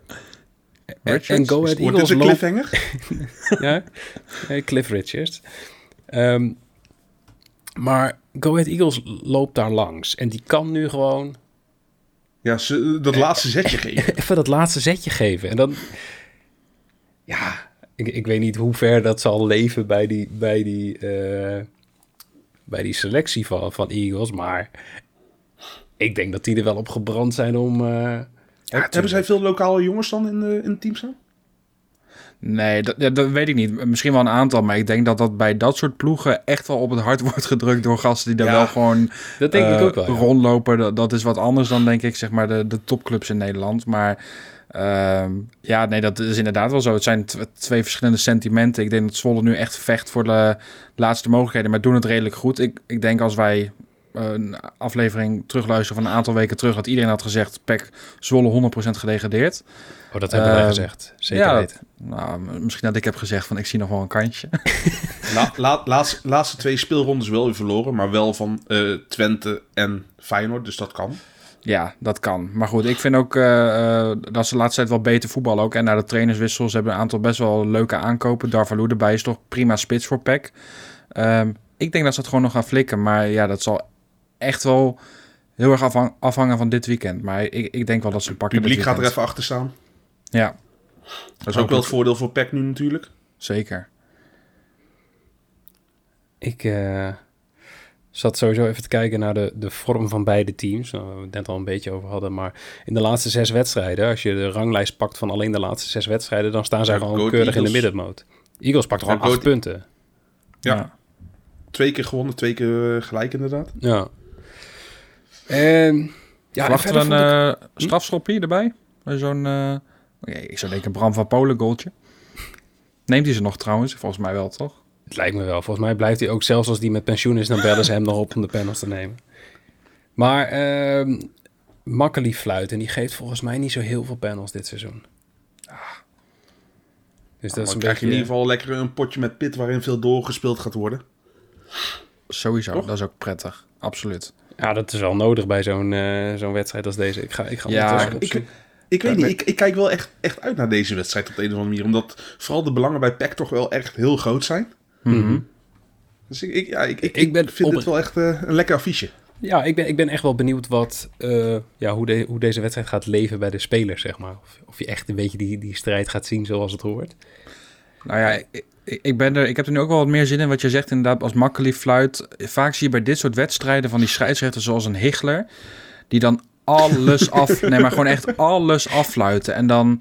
En, en Go Ahead Eagles een cliffhanger? ja, Cliff Richards. Um, maar Go Ahead Eagles loopt daar langs. En die kan nu gewoon... Ja, ze, dat laatste zetje geven. Even dat laatste zetje geven. En dan... Ja, ik, ik weet niet hoe ver dat zal leven bij die, bij die, uh, bij die selectie van, van Eagles. Maar ik denk dat die er wel op gebrand zijn om... Uh, ja, hebben zij veel lokale jongens dan in, de, in het team staan? Nee, dat, dat, weet ik niet. Misschien wel een aantal, maar ik denk dat dat bij dat soort ploegen echt wel op het hart wordt gedrukt door gasten die daar wel gewoon dat denk ik ook wel, rondlopen. Dat, dat, is wat anders dan denk ik, zeg maar, de, de topclubs in Nederland. Maar Ehm, ja, nee, dat is inderdaad wel zo. Het zijn twee verschillende sentimenten. Ik denk dat Zwolle nu echt vecht voor de laatste mogelijkheden, maar doen het redelijk goed. Ik, ik denk als wij een aflevering terugluisteren van een aantal weken terug, dat iedereen had gezegd, Pek Zwolle 100% gedegradeerd. Oh, dat hebben wij ehm, gezegd. Zeker ja, weten. Nou, misschien dat ik heb gezegd van ik zie nog wel een kantje. La, la, laatste, laatste twee speelrondes wel weer verloren, maar wel van uh, Twente en Feyenoord, dus dat kan. Ja, dat kan. Maar goed, ik vind ook uh, dat ze de laatste tijd wel beter voetballen ook. En naar de trainerswissels hebben een aantal best wel leuke aankopen. Darvalu erbij is toch prima spits voor PEC. Um, ik denk dat ze het gewoon nog gaan flikken. Maar ja, dat zal echt wel heel erg afhang afhangen van dit weekend. Maar ik, ik denk wel dat ze pakken. Het publiek gaat er even achter staan. Ja. Dat is ook, wel het voordeel voor PEC nu natuurlijk. Zeker. Ik... Uh zat sowieso even te kijken naar de, de vorm van beide teams. Waar we het net al een beetje over hadden. Maar in de laatste zes wedstrijden, als je de ranglijst pakt van alleen de laatste zes wedstrijden, dan staan zij gewoon keurig in de middenmoot. Eagles pakt gewoon acht punten. Ja. Twee keer gewonnen, twee keer eh, gelijk inderdaad. Ja. En ja, Verwachten we een uh, strafschopje erbij? Zo'n, uh, ik zou denken Bram van Polen goaltje. Neemt hij ze nog trouwens? Volgens mij wel, toch? Het lijkt me wel. Volgens mij blijft hij ook, zelfs als die met pensioen is, dan bellen ze hem nog op om de panels te nemen. Maar uh, Makkeli fluit en die geeft volgens mij niet zo heel veel panels dit seizoen. Ah. Dus dat is een krijg je in ieder geval lekker een potje met pit waarin veel doorgespeeld gaat worden. Sowieso, dat is ook prettig. Absoluut. Ja, dat is wel nodig bij zo'n uh, zo'n wedstrijd als deze. Ik ga, ik ga ja, ik, ik weet niet, ik, ik kijk wel echt, echt uit naar deze wedstrijd op de een of andere manier. Omdat vooral de belangen bij PEC toch wel echt heel groot zijn. Mhm. Dus ik, ik, ja, ik, ik, ben vind het wel echt uh, een lekker affiche. Ja, ik ben, ik ben echt wel benieuwd wat, uh, ja, hoe, de, hoe deze wedstrijd gaat leven bij de spelers, zeg maar. Of, of je echt een beetje die, die strijd gaat zien zoals het hoort. Nou ja, ik, ik, ben er, ik heb er nu ook wel wat meer zin in. Wat je zegt inderdaad, als Makkeli fluit. Vaak zie je bij dit soort wedstrijden van die scheidsrechters zoals een Hichler... die dan alles af. Nee, maar gewoon echt alles affluiten. En dan,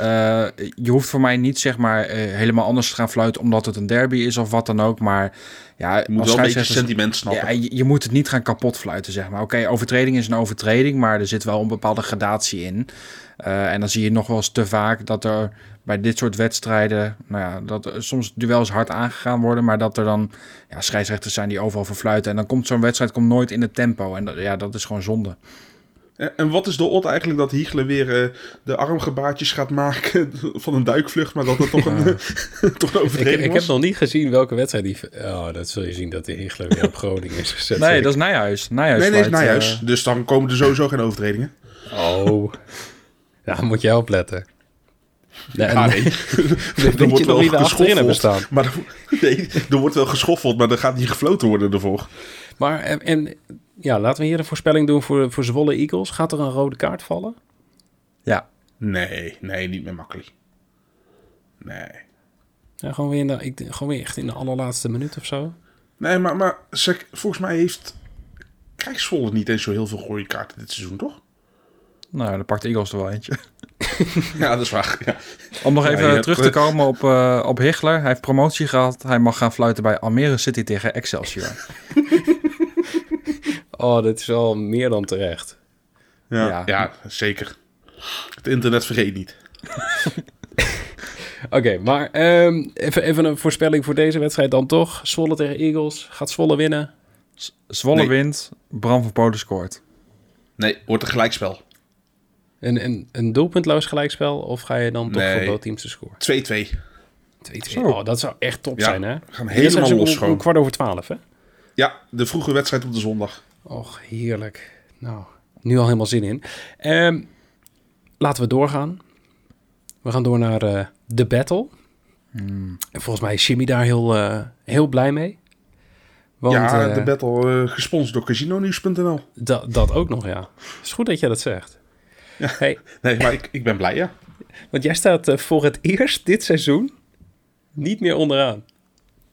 uh, je hoeft voor mij niet zeg maar uh, helemaal anders te gaan fluiten omdat het een derby is of wat dan ook. Maar ja, je moet wel een beetje sentiment snappen. Ja, je, je, moet het niet gaan kapot fluiten, zeg maar. Oké, overtreding is een overtreding, maar er zit wel een bepaalde gradatie in. Uh, en dan zie je nog wel eens te vaak dat er bij dit soort wedstrijden, nou ja, dat er soms duels hard aangegaan worden, maar dat er dan ja, scheidsrechters zijn die overal verfluiten. En dan komt zo'n wedstrijd komt nooit in het tempo. En dat, ja, dat is gewoon zonde. En wat is de odd eigenlijk dat Hiegelen weer uh, de armgebaartjes gaat maken van een duikvlucht, maar dat het toch een, toch een overtreding ik, ik heb nog niet gezien welke wedstrijd die... Oh, dat zul je zien dat de Hiegelen weer op Groningen is gezet. Nee, dat is Nijhuis. Nijhuis nee, nee, is Nijhuis. Uh... Dus dan komen er sowieso geen overtredingen. Oh, ja, moet je opletten. Nee, ja, nee. er wordt wel geschoffeld. Maar nee, er wordt wel geschoffeld, maar er gaat niet gefloten worden ervoor. Maar en, en ja, laten we hier een voorspelling doen voor, voor Zwolle Eagles. Gaat er een rode kaart vallen? Ja. Nee, nee, niet meer makkelijk. Nee. Ja, gewoon, weer in de, ik, gewoon weer echt in de allerlaatste minuut of zo. Nee, maar, maar volgens mij heeft... Krijgt Zwolle niet eens zo heel veel rode kaarten dit seizoen, toch? Nou, dan pakt Eagles er wel eentje. ja, dat is waar. Ja. Om nog even terug te komen op, uh, op Hichler. Hij heeft promotie gehad. Hij mag gaan fluiten bij Almere City tegen Excelsior. Oh, dit is wel meer dan terecht. Ja, ja. zeker. Het internet vergeet niet. Oké, maar um, even, even een voorspelling voor deze wedstrijd dan toch. Zwolle tegen Eagles. Gaat Zwolle winnen? Zwolle wint. Bram van Polen scoort. Nee, wordt een gelijkspel. Een, een, een doelpuntloos gelijkspel? Of ga je dan toch nee. voor teams te scoren? 2-2. 2-2. Oh, dat zou echt top zijn, hè? We gaan helemaal los om, om kwart over twaalf, hè? Ja, de vroege wedstrijd op de zondag. Och, heerlijk. Nou, nu al helemaal zin in. Um, laten we doorgaan. We gaan door naar uh, de battle. Hmm. En volgens mij is Jimmy daar heel, uh, heel blij mee. Want, ja, uh, de battle gesponsord door casinonews.nl. Dat, dat ook nog, ja. Het is goed dat je dat zegt. Ja, hey. Nee, maar ik, ik ben blij, ja. Want jij staat voor het eerst dit seizoen niet meer onderaan.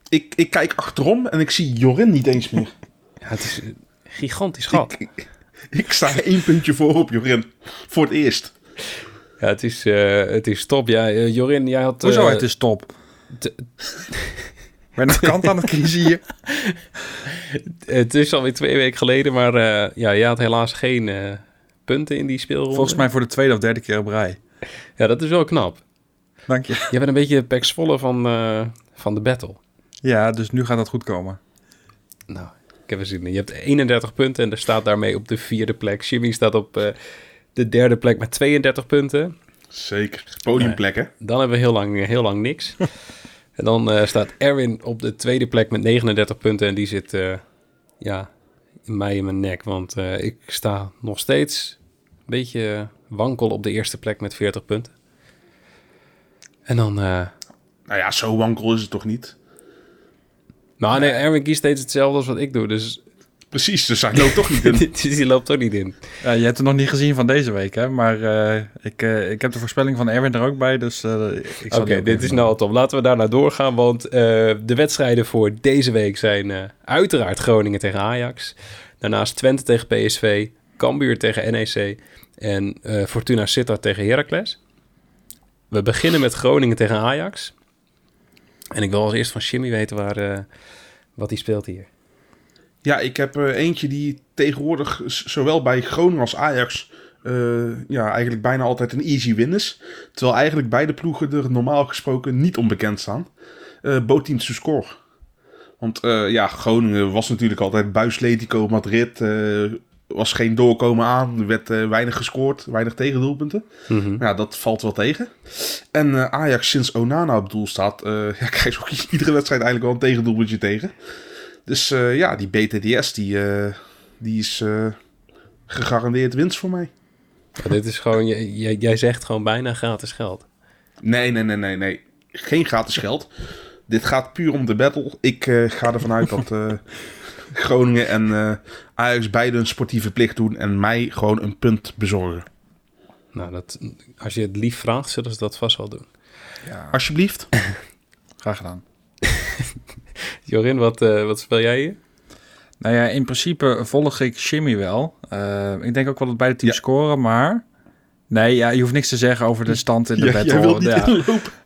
Ik, ik kijk achterom en ik zie Jorin niet eens meer. Ja, het is, gigantisch gat. Ik, ik, sta één puntje voor op, Jorin. Voor het eerst. Ja, het is, uh, het is top. Ja, Jorin, jij had... Hoezo, het is top? Ben de kant aan het kiezen hier. het is alweer twee weken geleden, maar ja, jij had helaas geen punten in die speelronde. Volgens mij voor de tweede of derde keer op rij. Ja, dat is wel knap. Dank je. Je bent een beetje Pax Volle van, van de battle. Ja, dus nu gaat dat goed komen. Nou, ik heb er zin in. Je hebt 31 punten en er staat daarmee op de vierde plek. Jimmy staat op uh, de derde plek met 32 punten. Zeker. Podiumplekken. Uh, dan hebben we heel lang, heel lang niks. en dan uh, staat Erwin op de tweede plek met 39 punten. En die zit ja, mij in mijn nek. Want ik sta nog steeds een beetje wankel op de eerste plek met 40 punten. En dan... nou ja, zo wankel is het toch niet? Nou, nee, Erwin kiest steeds hetzelfde als wat ik doe, dus... Precies, dus hij loopt toch niet in. die loopt toch niet in. Ja, je hebt het nog niet gezien van deze week, hè? Maar uh, ik, uh, ik heb de voorspelling van Erwin er ook bij, dus uh, Oké, okay, dit is nou al top. Laten we daarna doorgaan, want de wedstrijden voor deze week zijn uiteraard Groningen tegen Ajax. Daarnaast Twente tegen PSV, Cambuur tegen NEC en Fortuna Sittard tegen Heracles. We beginnen met Groningen tegen Ajax. En ik wil als eerst van Jimmy weten waar, uh, wat hij speelt hier. Ja, ik heb uh, eentje die tegenwoordig zowel bij Groningen als Ajax uh, ja, eigenlijk bijna altijd een easy win is. Terwijl eigenlijk beide ploegen er normaal gesproken niet onbekend staan. Uh, Boteam to score. Want ja, Groningen was natuurlijk altijd Buisletico, Madrid, was geen doorkomen aan. Er werd uh, weinig gescoord, weinig tegendoelpunten. Mm Ja, dat valt wel tegen. En uh, Ajax sinds Onana op doel staat, uh, ja, krijgt ook iedere wedstrijd eigenlijk wel een tegendoelpuntje tegen. Dus ja, die BTDS, die, die is gegarandeerd winst voor mij. Ja, dit is gewoon, jij, jij zegt gewoon bijna gratis geld. Nee, nee, nee, nee, nee. Geen gratis geld. Dit gaat puur om de battle. Ik ga ervan uit dat Groningen en uh, Ajax beide een sportieve plicht doen en mij gewoon een punt bezorgen. Nou, dat, als je het lief vraagt, zullen ze dat vast wel doen. Ja. Alsjeblieft. Graag gedaan. Jorin, wat, uh, wat speel jij hier? Nou ja, in principe volg ik Jimmy wel. Uh, ik denk ook wel dat beide teams ja. scoren, maar... Nee, ja, je hoeft niks te zeggen over de stand in de ja, battle. ja.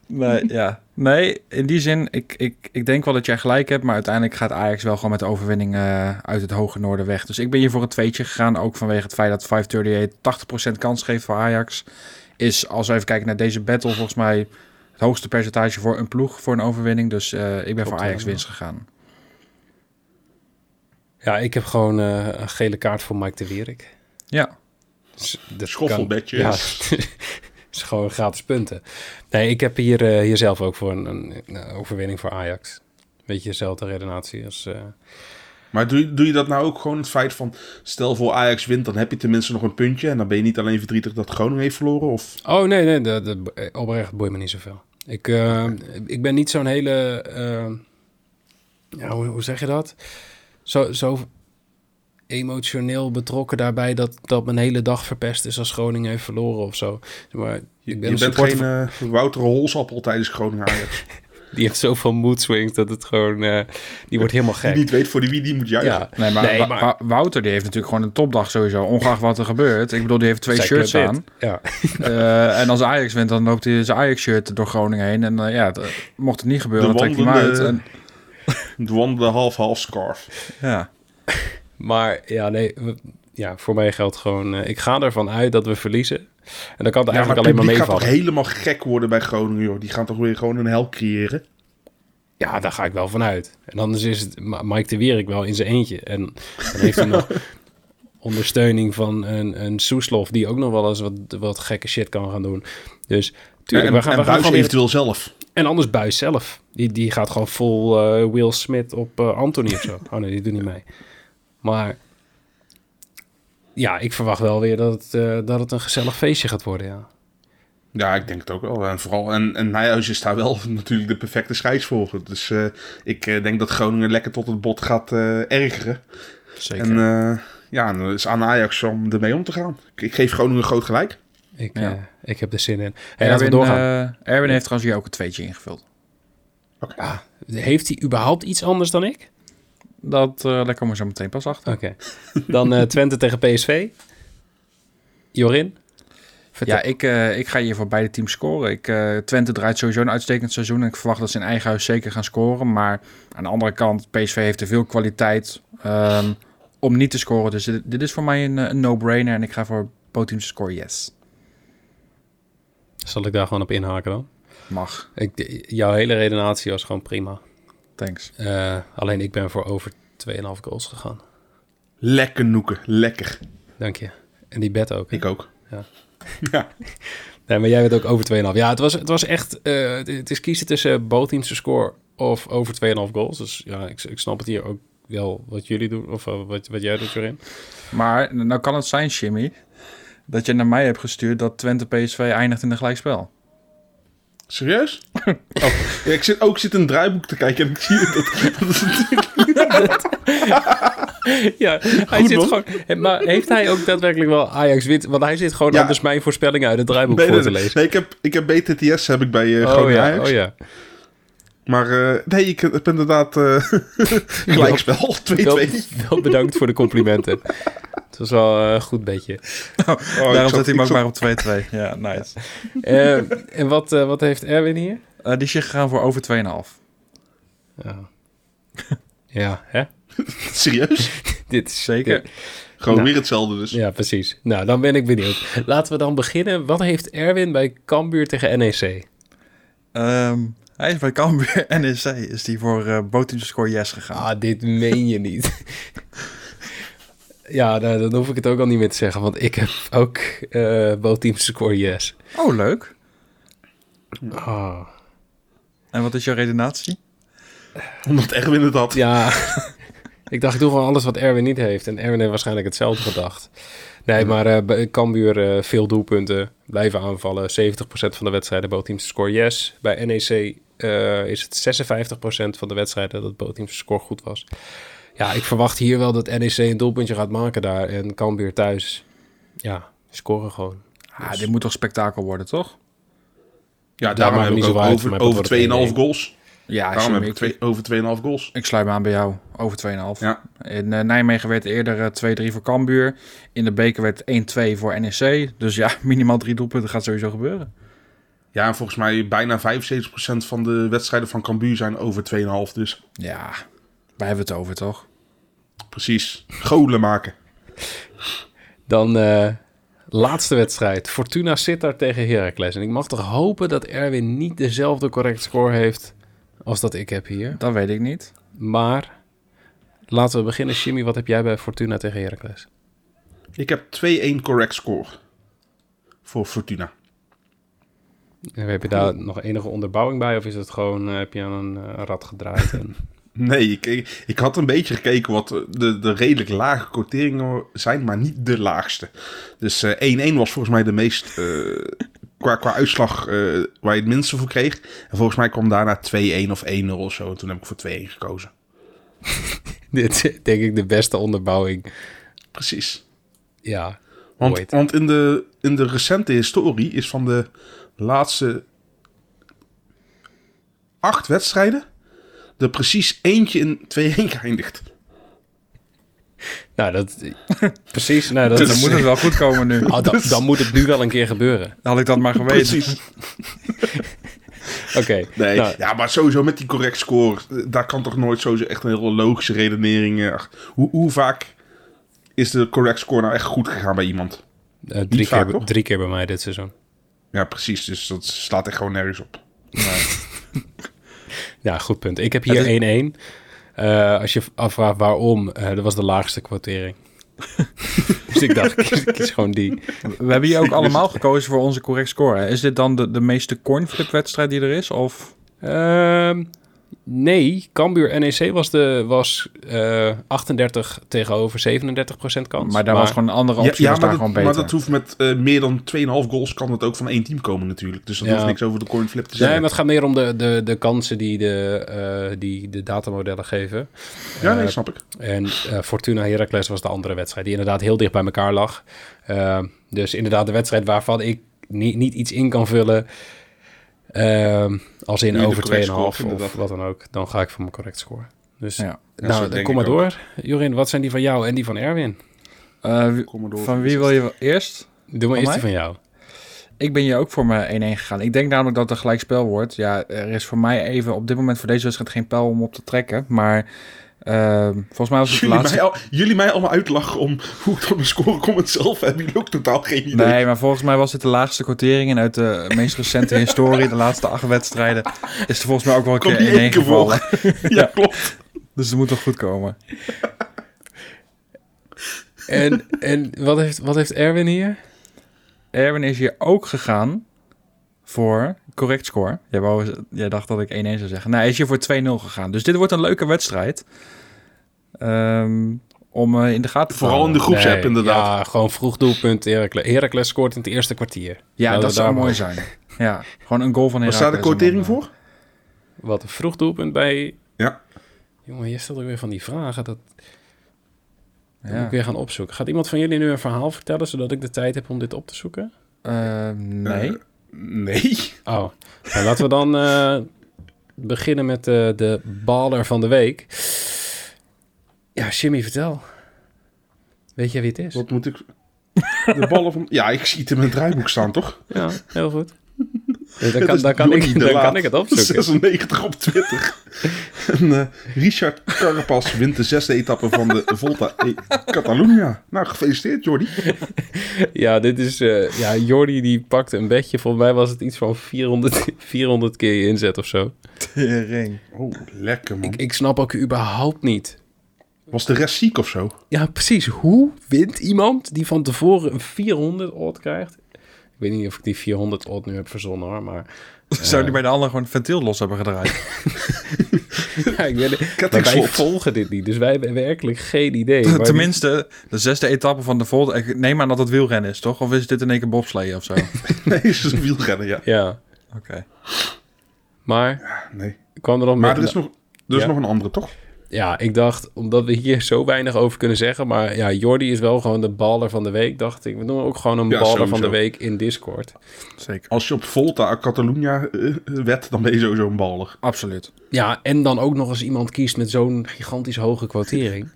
Nee, ja. nee, in die zin, ik, ik, ik denk wel dat jij gelijk hebt, maar uiteindelijk gaat Ajax wel gewoon met de overwinning uh, uit het hoge noorden weg. Dus ik ben hier voor een tweetje gegaan, ook vanwege het feit dat 538 80% kans geeft voor Ajax. Is, als we even kijken naar deze battle, volgens mij het hoogste percentage voor een ploeg voor een overwinning. Dus uh, ik ben voor Ajax winst gegaan. Ja, ik heb gewoon uh, een gele kaart voor Mike de Wierik. Ja. Dus de schoffelbedjes. Ja, is gewoon gratis punten. Nee, ik heb hier, uh, hier zelf ook voor een, een, overwinning voor Ajax. Beetje dezelfde redenatie als... Uh... Maar doe, doe je dat nou ook gewoon het feit van... Stel voor Ajax wint, dan heb je tenminste nog een puntje... en dan ben je niet alleen verdrietig dat Groningen heeft verloren? Of? Oh, nee, nee. De, de, oprecht boeit me niet zoveel. Ik, uh, ik ben niet zo'n hele... ja, hoe, hoe zeg je dat? Zo, zo emotioneel betrokken daarbij dat, dat mijn hele dag verpest is als Groningen heeft verloren of zo. Maar ik ben je bent geen uh, Wouter Holsappel tijdens Groningen Ajax. die heeft zoveel mood swings dat het gewoon... Uh, die wordt helemaal gek. Die niet weet voor die wie die moet juichen. Ja, nee, maar, nee, maar... Wouter die heeft natuurlijk gewoon een topdag sowieso. Ongeacht wat er gebeurt. Ik bedoel, die heeft twee shirts aan. Ja. uh, en als Ajax wint, dan loopt hij zijn Ajax-shirt door Groningen heen. En uh, ja, mocht het niet gebeuren, dan trekt hij hem uit. En... De wandelde half-half scarf. Ja. Maar ja, nee, ja, voor mij geldt gewoon... Uh, ik ga ervan uit dat we verliezen. En dan kan het eigenlijk alleen maar meevallen. gaat toch helemaal gek worden bij Groningen, joh. Die gaan toch weer gewoon een hel creëren? Ja, daar ga ik wel vanuit. En anders is het Mike de Wierik wel in zijn eentje. En dan heeft hij nog ondersteuning van een, een Soeslof... die ook nog wel eens wat, wat gekke shit kan gaan doen. Dus tuurlijk, we gaan, en we gaan gewoon eventueel zelf. En anders Buis zelf. Die, die gaat gewoon vol uh, Will Smith op uh, Anthony of zo. Oh nee, die doet niet mee. Maar ja, ik verwacht wel weer dat het, uh, dat het een gezellig feestje gaat worden, ja. Ja, ik denk het ook wel. En vooral, en, en Nijhuis is daar wel natuurlijk de perfecte scheidsvolger. Dus uh, ik uh, denk dat Groningen lekker tot het bot gaat ergeren. Zeker. En ja, dan is aan Ajax om ermee om te gaan. Ik, ik geef Groningen groot gelijk. Ik, ja. ik heb er zin in. Hey, Erwin, doorgaan. Erwin heeft trouwens hier ook een tweetje ingevuld. Okay. Ah, heeft hij überhaupt iets anders dan ik? Dat, uh, daar komen we zo meteen pas achter. Oké. Dan uh, Twente tegen PSV. Jorin? Ja, ik, uh, ik ga hier voor beide teams scoren. Ik, uh, Twente draait sowieso een uitstekend seizoen. En ik verwacht dat ze in eigen huis zeker gaan scoren. Maar aan de andere kant, PSV heeft te veel kwaliteit um, om niet te scoren. Dus dit, dit is voor mij een, een no-brainer. En ik ga voor both teams score yes. Zal ik daar gewoon op inhaken dan? Mag. Ik, jouw hele redenatie was gewoon prima. Thanks. Uh, alleen ik ben voor over 2,5 goals gegaan. Lekker noeken, lekker. Dank je. En die bed ook. Ik ook. Ja. ja. Nee, maar jij bent ook over 2,5. Ja, het was, het was echt... Uh, het is kiezen tussen both teams score of over 2,5 goals. Dus ja, ik, ik snap het hier ook wel wat jullie doen. Of uh, wat, wat jij doet erin. Maar nou kan het zijn, Jimmy... dat je naar mij hebt gestuurd dat Twente PSV eindigt in een gelijkspel. Serieus? Oh, ja, ik zit ook zit een draaiboek te kijken en ik zie dat. dat is natuurlijk. ja, hij Goed, zit gewoon. Maar heeft hij ook daadwerkelijk wel Ajax wint? Want hij zit gewoon ja. anders mijn voorspellingen uit het draaiboek nee, voor te lezen. Nee, ik heb, ik heb BTTS heb ik bij uh, oh, ja, Ajax. Oh ja. Maar uh, nee, ik heb inderdaad uh, gelijkspel 2-2. Wel, wel bedankt voor de complimenten. Het was wel een goed beetje. Oh, oh, daarom zet hij hem ook maar op 2-2. Ja, nice. uh, en wat, uh, wat heeft Erwin hier? Uh, die is gegaan voor over 2,5. Ja. ja, hè? Serieus? Dit is zeker. Gewoon nou, weer hetzelfde dus. Ja, precies. Nou, dan ben ik benieuwd. Laten we dan beginnen. Wat heeft Erwin bij Cambuur tegen NEC? Um, hij is bij Cambuur NEC. Is die voor uh, score yes gegaan. Ah, dit meen je niet. Ja, nou, dan hoef ik het ook al niet meer te zeggen, want ik heb ook uh, both teams score yes. Oh, leuk. Oh. En wat is jouw redenatie? Omdat Erwin het had. Ja, ik dacht ik doe gewoon alles wat Erwin niet heeft. En Erwin heeft waarschijnlijk hetzelfde gedacht. Nee, maar uh, Cambuur uh, veel doelpunten, blijven aanvallen. 70% van de wedstrijden both teams score yes. Bij NEC uh, is het 56% van de wedstrijden dat both teams score goed was. Ja, ik verwacht hier wel dat NEC een doelpuntje gaat maken daar. En Cambuur thuis, ja, scoren gewoon. Ah, dus... dit moet toch spektakel worden, toch? Ja, daarom heb ik ook uit, over, over 2,5 goals. Ja, daarom heb ik twee, over 2,5 goals. Ik sluit me aan bij jou, over 2,5. Ja. In uh, Nijmegen werd eerder uh, 2-3 voor Cambuur. In de beker werd 1-2 voor NEC. Dus ja, minimaal drie doelpunten gaat sowieso gebeuren. Ja, en volgens mij bijna 75% van de wedstrijden van Cambuur zijn over 2,5 dus. Ja, wij hebben het over, toch? Precies. Golen maken. Dan uh, laatste wedstrijd. Fortuna Sittard tegen Heracles. En ik mag toch hopen dat Erwin niet dezelfde correct score heeft als dat ik heb hier. Dat weet ik niet. Maar laten we beginnen. Jimmy, wat heb jij bij Fortuna tegen Heracles? Ik heb 2-1 correct score voor Fortuna. En heb je daar nog enige onderbouwing bij? Of is het gewoon, uh, heb je aan een uh, rad gedraaid? En... Nee, ik, ik, had een beetje gekeken wat de, de redelijk lage quoteringen zijn, maar niet de laagste. Dus 1-1 uh, was volgens mij de meest, uh, qua, qua uitslag, uh, waar je het minste voor kreeg. En volgens mij kwam daarna 2-1 of 1-0 of zo. En toen heb ik voor 2-1 gekozen. Dit is denk ik de beste onderbouwing. Precies. Ja, want, want in, de, in de recente historie is van de laatste acht wedstrijden er precies eentje in 2-1 geëindigd. Nou, dat... Precies. Nou, dat dus dan moet het wel goed komen nu. Oh, dan, dan, moet het nu wel een keer gebeuren. Dan had ik dat maar geweten. Precies. Oké. Okay, nee, nou. ja, maar sowieso met die correct score, daar kan toch nooit sowieso echt een hele logische redenering... Ach, hoe, hoe vaak is de correct score nou echt goed gegaan bij iemand? Uh, drie, vaak, keer, drie keer bij mij dit seizoen. Ja, precies. Dus dat slaat echt gewoon nergens op. Ja, goed punt. Ik heb hier 1-1. Uh, als je afvraagt waarom, uh, dat was de laagste quotering. dus ik dacht, kies, kies, gewoon die. We hebben hier ook allemaal gekozen voor onze correct score. Is dit dan de, de meeste cornflip wedstrijd die er is? Of? Uh, Nee, Cambuur NEC was, de, was uh, 38 tegenover 37 procent kans. Maar daar was gewoon een andere optie, ja, ja maar, dat, maar, dat, hoeft met uh, meer dan 2,5 goals kan het ook van één team komen natuurlijk. Dus dat ja. hoeft niks over de coinflip te zeggen. Nee, maar het gaat meer om de, de, de kansen die de, uh, die de datamodellen geven. Ja, nee, snap ik. En Fortuna Heracles was de andere wedstrijd die inderdaad heel dicht bij elkaar lag. dus inderdaad de wedstrijd waarvan ik niet, niet iets in kan vullen... Uh, als in over 2,5 of wat dan ook, dan ga ik voor mijn correct score. Dus ja, nou, dan kom maar door. Jorin, wat zijn die van jou en die van Erwin? Uh, van wie wil je eerst? Doe maar eerst die van jou. ik ben hier ook voor me 1-1 gegaan. Ik denk namelijk dat het een gelijkspel wordt. Ja, er is voor mij even op dit moment voor deze wedstrijd geen pijl om op te trekken. Maar uh, volgens mij was het jullie laatste... Mij al, jullie mij allemaal uitlachen om hoe ik tot mijn score kom. Het zelf hebben jullie ook totaal geen idee. Nee, maar volgens mij was dit de laagste quotering. En uit de meest recente historie, de laatste acht wedstrijden, is er volgens mij ook wel een Komt keer in één gevallen. ja, klopt. Dus het moet toch goed komen. En, en wat, heeft, wat heeft Erwin hier? Erwin is hier ook gegaan voor correct score. Jij, wou, jij dacht dat ik 1-1 zou zeggen. Nou, hij is hier voor 2-0 gegaan. Dus dit wordt een leuke wedstrijd. Ehm, om eh, in de gaten te Vooral in de groepsapp Nee, inderdaad. Ja, gewoon vroeg doelpunt Heracles. Heracles scoort in het eerste kwartier. Ja, Laten dat zou mooi zijn. Ja, gewoon een goal van Wat Heracles. staat de quotering voor? Wat een vroeg doelpunt bij... Ja. Jongen, je stelt ook weer van die vragen. Dat eh, moet ik Ja. weer gaan opzoeken. Gaat iemand van jullie nu een verhaal vertellen... zodat ik de tijd heb om dit op te zoeken? Eh, nee. Eh, nee. Oh, nou, laten we dan eh, beginnen met de, de baller van de week. Ja, Jimmy, vertel. Weet jij wie het is? Wat moet ik... De ballen van... Ja, ik zie het in mijn draaiboek staan, toch? Ja, heel goed. Dan kan, dan kan, ik, dan kan ik het opzoeken. 96 op Twitter. en eh, Richard Carapaz wint de zesde etappe van de Volta e Catalunya. Nou, gefeliciteerd, Jordi. Ja, dit is... eh ja, Jordi die pakte een bedje. Volgens mij was het iets van 400, 400 keer je inzet of zo. Tering. Oh, lekker man. Ik, ik snap ook überhaupt niet. Was de rest ziek of zo? Ja, precies. Hoe wint iemand die van tevoren een 400 odd krijgt? Ik weet niet of ik die 400 odd nu heb verzonnen hoor, maar... Zou die bij de ander gewoon het ventiel los hebben gedraaid? Ja, ik weet het. Maar wij volgen dit niet, dus wij hebben werkelijk geen idee. Tenminste, de zesde etappe van de Volt. Ik neem aan dat het wielrennen is, toch? Of is dit in één keer bobsleeën of zo? Oké. Nee, is een wielrennen, ja. Ja, maar Nee. kwam er nog Maar er is nog, er is Ja. nog een andere, toch? Ja, ik dacht, omdat we hier zo weinig over kunnen zeggen... maar ja, Jordi is wel gewoon de baller van de week, dacht ik. We doen ook gewoon een Ja, baller van de week in Discord. Zeker. Als je op Volta Catalunya eh, wet, dan ben je sowieso een baller. Absoluut. Ja, en dan ook nog eens iemand kiest met zo'n gigantisch hoge quotering.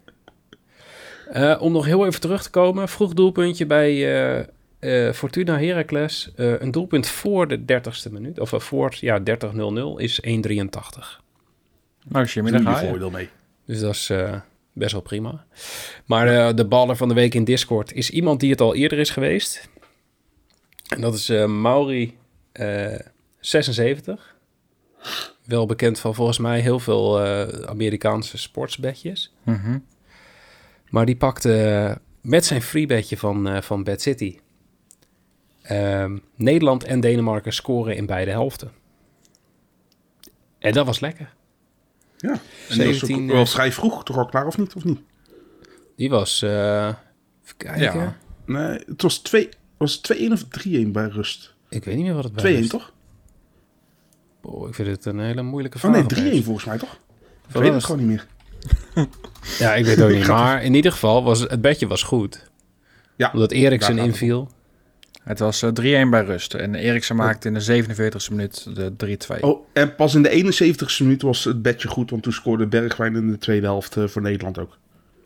Eh, om nog heel even terug te komen. Vroeg doelpuntje bij eh, eh, Fortuna Heracles. Eh, een doelpunt voor de 30ste minuut. Of voor ja, 30-0-0 is 1,83. Nou, Jimmy, daar je ga je. voordeel mee. Dus dat is eh, best wel prima. Maar eh, de baller van de week in Discord is iemand die het al eerder is geweest. En dat is Mauri eh 76. Wel bekend van volgens mij heel veel Amerikaanse sportsbedjes. Mhm. Maar die pakte met zijn freebetje van, van Bad City. ehm, Nederland en Denemarken scoren in beide helften. En dat was lekker. Ja. En dat is 17, ook wel vrij vroeg toch al klaar, of niet? Of niet? Die was, eh even kijken. Ja. Nee, het was 2 was het 2-1 of 3-1 bij rust. 2-1 Ik weet niet meer wat het bij was. toch? Oh, ik vind het een hele moeilijke Oh vraag. nee, 3-1 opeens. volgens mij toch? Ik weet was het gewoon niet meer. Ja, ik weet het ook niet. Maar in ieder geval, was het bedje was goed. Ja, Omdat Eriksen het inviel. Het was eh, 3-1 bij rust. En Eriksen maakte in de 47e minuut de 3-2. Oh, en pas in de 71ste minuut was het bedje goed, want toen scoorde Bergwijn in de tweede helft eh, voor Nederland ook.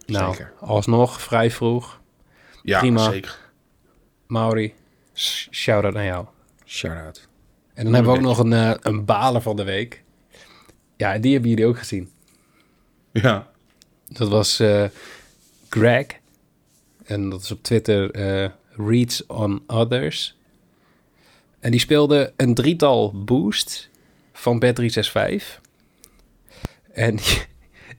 Nou, Zeker. alsnog vrij vroeg. Ja, Prima. zeker. Mauri, sh- shout-out naar jou. Shout-out. En dan hebben we ook nog een, eh, een baler van de week. Ja, die hebben jullie ook gezien. Ja. Dat was eh, Greg. En dat is op Twitter eh, Reads on Others. En die speelde een drietal boost van Bet365. En die,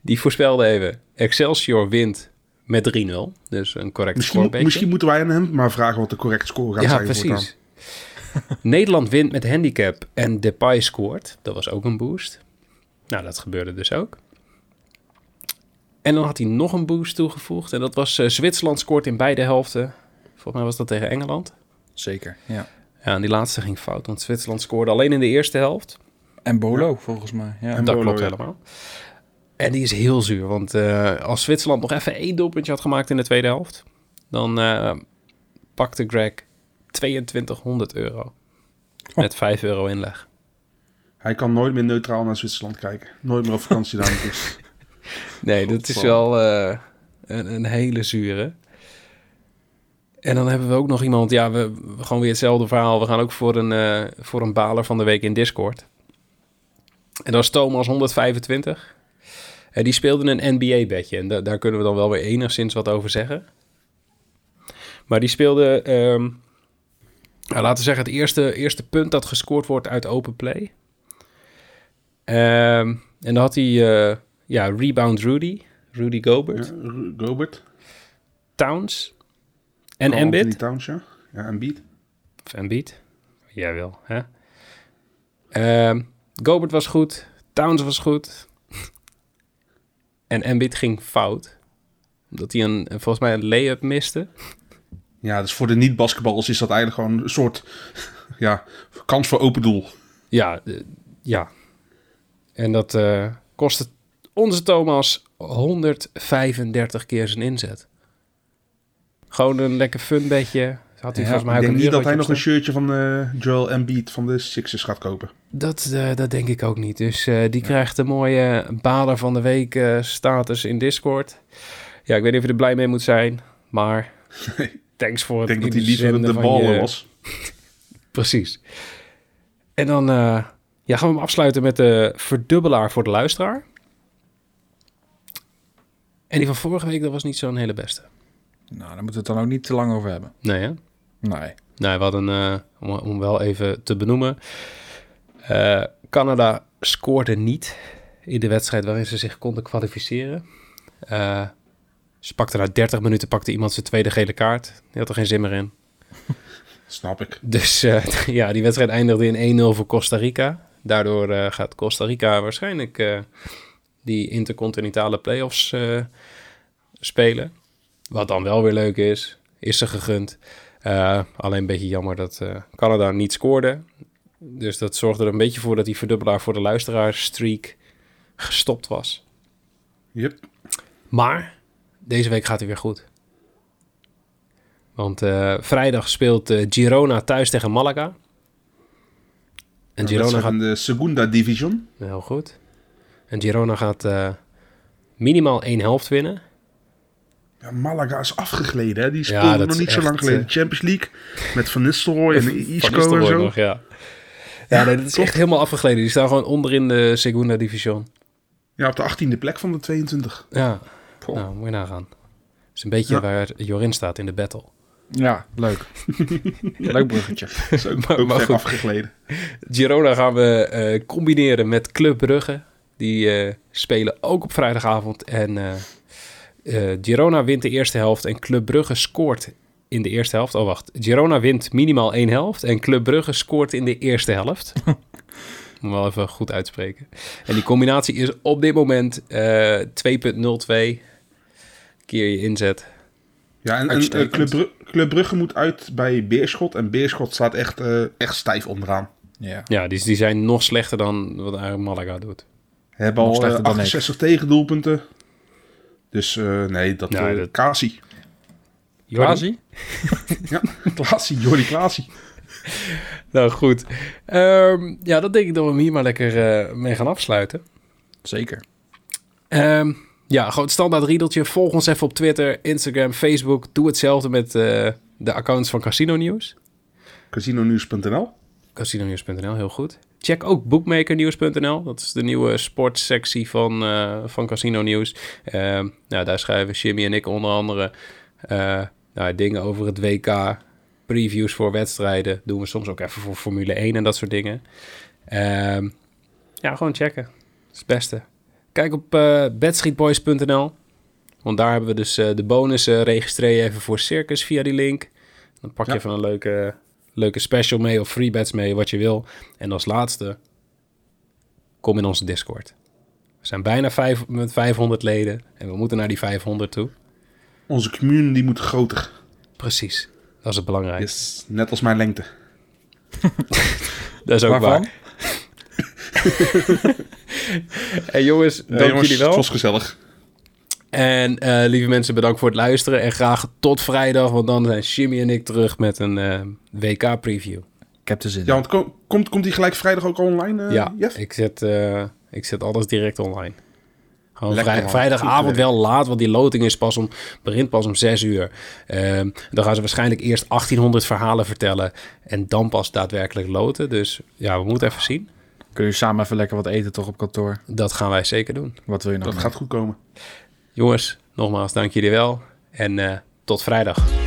die voorspelde even... Excelsior wint met 3-0. Dus een correct Misschien, scorebedje. misschien moeten wij aan hem maar vragen wat de correcte score gaat Ja, zijn. precies. Nederland wint met handicap en Depay scoort. Dat was ook een boost. Nou, dat gebeurde dus ook. En dan had hij nog een boost toegevoegd. En dat was eh, Zwitserland scoort in beide helften. Volgens mij was dat tegen Engeland. Zeker, ja. Ja, en die laatste ging fout. Want Zwitserland scoorde alleen in de eerste helft. En Bolo, volgens mij. Ja. En dat Bolo, klopt ja. helemaal. En die is heel zuur. Want eh, als Zwitserland nog even één doelpuntje had gemaakt in de tweede helft... dan eh, pakte Greg 2200 euro. Met 5 euro inleg. Hij kan nooit meer neutraal naar Zwitserland kijken. Nooit meer op vakantie daar dus. Nee, dat is wel eh, een, een hele zure. En dan hebben we ook nog iemand, ja, we, gewoon weer hetzelfde verhaal. We gaan ook voor een, uh, voor een baler van de week in Discord. En dat is Thomas 125. En die speelde een NBA-bedje. En daar kunnen we dan wel weer enigszins wat over zeggen. Maar die speelde, um, nou, laten we zeggen, het eerste, eerste punt dat gescoord wordt uit open play. Um, en dan had hij, uh, ja, rebound Rudy, Rudy Gobert. Ja, Gobert. Towns. En oh, Embiid. Towns, ja. Ja, Embiid. Of Embiid. Jij wil, hè? Um, Gobert was goed. Towns was goed. en Embiid ging fout. Omdat hij een, volgens mij een lay-up miste. Ja, dus voor de niet-basketballers is dat eigenlijk gewoon een soort ja, kans voor open doel. Ja, uh, ja. En dat uh, kostte onze Thomas 135 keer zijn inzet. Gewoon een lekker fun bedje. Had hij ja, volgens mij ik denk niet dat hij nog een shirtje van uh, Joel Embiid van de Sixers gaat kopen. Dat, uh, dat denk ik ook niet. Dus uh, die ja. krijgt een mooie baler van de week status in Discord. Ja, ik weet niet of je er blij mee moet zijn, maar thanks voor het Ik denk dat hij liever de bal je... was. Precies. En dan ja, gaan we hem afsluiten met de verdubbelaar voor de luisteraar. En die van vorige week, dat was niet zo'n hele beste. Nou, daar moeten we het dan ook niet te lang over hebben. Nee, hè? Nee. Nee, we hadden, uh, om, om, wel even te benoemen... Uh, Canada scoorde niet in de wedstrijd waarin ze zich konden kwalificeren. Uh, ze pakte na 30 minuten pakte iemand zijn tweede gele kaart. Die had er geen zin meer in. Snap ik. Dus ja, die wedstrijd eindigde in 1-0 voor Costa Rica. Daardoor gaat Costa Rica waarschijnlijk die intercontinentale playoffs spelen. Wat dan wel weer leuk is, is ze gegund. Uh, alleen een beetje jammer dat uh, Canada niet scoorde. Dus dat zorgde er een beetje voor dat die verdubbelaar voor de luisteraar streak gestopt was. Yep. Maar deze week gaat hij weer goed. Want uh, vrijdag speelt Girona thuis tegen Malaga. En Girona gaat in de Segunda Division. Heel goed. En Girona gaat minimaal één helft winnen. Ja, Malaga is afgegleden. Hè? Die speelde ja, nog niet zo lang geleden. Uh, Champions League met Van Nistelrooy en Isco en zo. Nog, ja, ja nee, dat is echt helemaal afgegleden. Die staan gewoon onderin de Segunda Division. Ja, op de 18e plek van de 22. Ja, Goh. nou, moet je nagaan. Dat is een beetje ja. waar Jorin staat in de battle. Ja, leuk. leuk bruggetje. Is ook, maar, ook maar afgegleden. Girona gaan we uh, combineren met Club Brugge. Die uh, spelen ook op vrijdagavond. En uh, uh, Girona wint de eerste helft en Club Brugge scoort in de eerste helft. Oh, wacht. Girona wint minimaal één helft en Club Brugge scoort in de eerste helft. Moet wel even goed uitspreken. En die combinatie is op dit moment uh, 2.02 keer je inzet. Ja, en, en uh, Club, Brugge, Club, Brugge moet uit bij Beerschot. En Beerschot staat echt, uh, echt stijf onderaan. Ja, ja die, die zijn nog slechter dan wat eigenlijk Malaga doet. Hebben al 68 tegendoelpunten. Dus uh, nee, dat... Ja, uh, dat... Kasi. Klaasie? ja, Klaasie. Jordi Klaasie. nou, goed. Um, ja, dat denk ik dat we hem hier maar lekker uh, mee gaan afsluiten. Zeker. Um, ja, gewoon standaard riedeltje. Volg ons even op Twitter, Instagram, Facebook. Doe hetzelfde met de accounts van Casino News. CasinoNews.nl Casinonews.nl, heel goed. Check ook bookmakernieuws.nl. Dat is de nieuwe sportsectie van, uh, van Casino Nieuws. Uh, nou, daar schrijven Jimmy en ik onder andere uh, nou, dingen over het WK. Previews voor wedstrijden. Doen we soms ook even voor Formule 1 en dat soort dingen. Ehm, ja, gewoon checken. Dat is het beste. Kijk op uh, bedstreetboys.nl. Want daar hebben we dus de bonussen. registreer je even voor Circus via die link. Dan pak je ja. even een leuke leuke special mee of free bets mee, wat je wil. En als laatste, kom in onze Discord. We zijn bijna vijf, met 500 leden en we moeten naar die 500 toe. Onze community moet groter. Precies, dat is het belangrijkste. Yes, net als mijn lengte. dat is ook Waarvan? waar. hey jongens, dank jongens, jullie wel. Het was gezellig. En uh, lieve mensen, bedankt voor het luisteren. En graag tot vrijdag, want dan zijn Jimmy en ik terug met een uh, eh, WK-preview. Ik heb de zin. Ja, want kom, komt, komt die gelijk vrijdag ook online? Uh, ja, Jeff? ik zet, ik zet alles direct online. Gewoon vrij, vrijdagavond wel laat, want die loting is pas om, begint pas om 6 uur. Ehm, dan gaan ze waarschijnlijk eerst 1800 verhalen vertellen en dan pas daadwerkelijk loten. Dus ja, we moeten even zien. Kunnen je samen even lekker wat eten toch op kantoor? Dat gaan wij zeker doen. Wat wil je nog? Dat gaat goed komen. Jongens, nogmaals, dank jullie wel. En uh, tot vrijdag.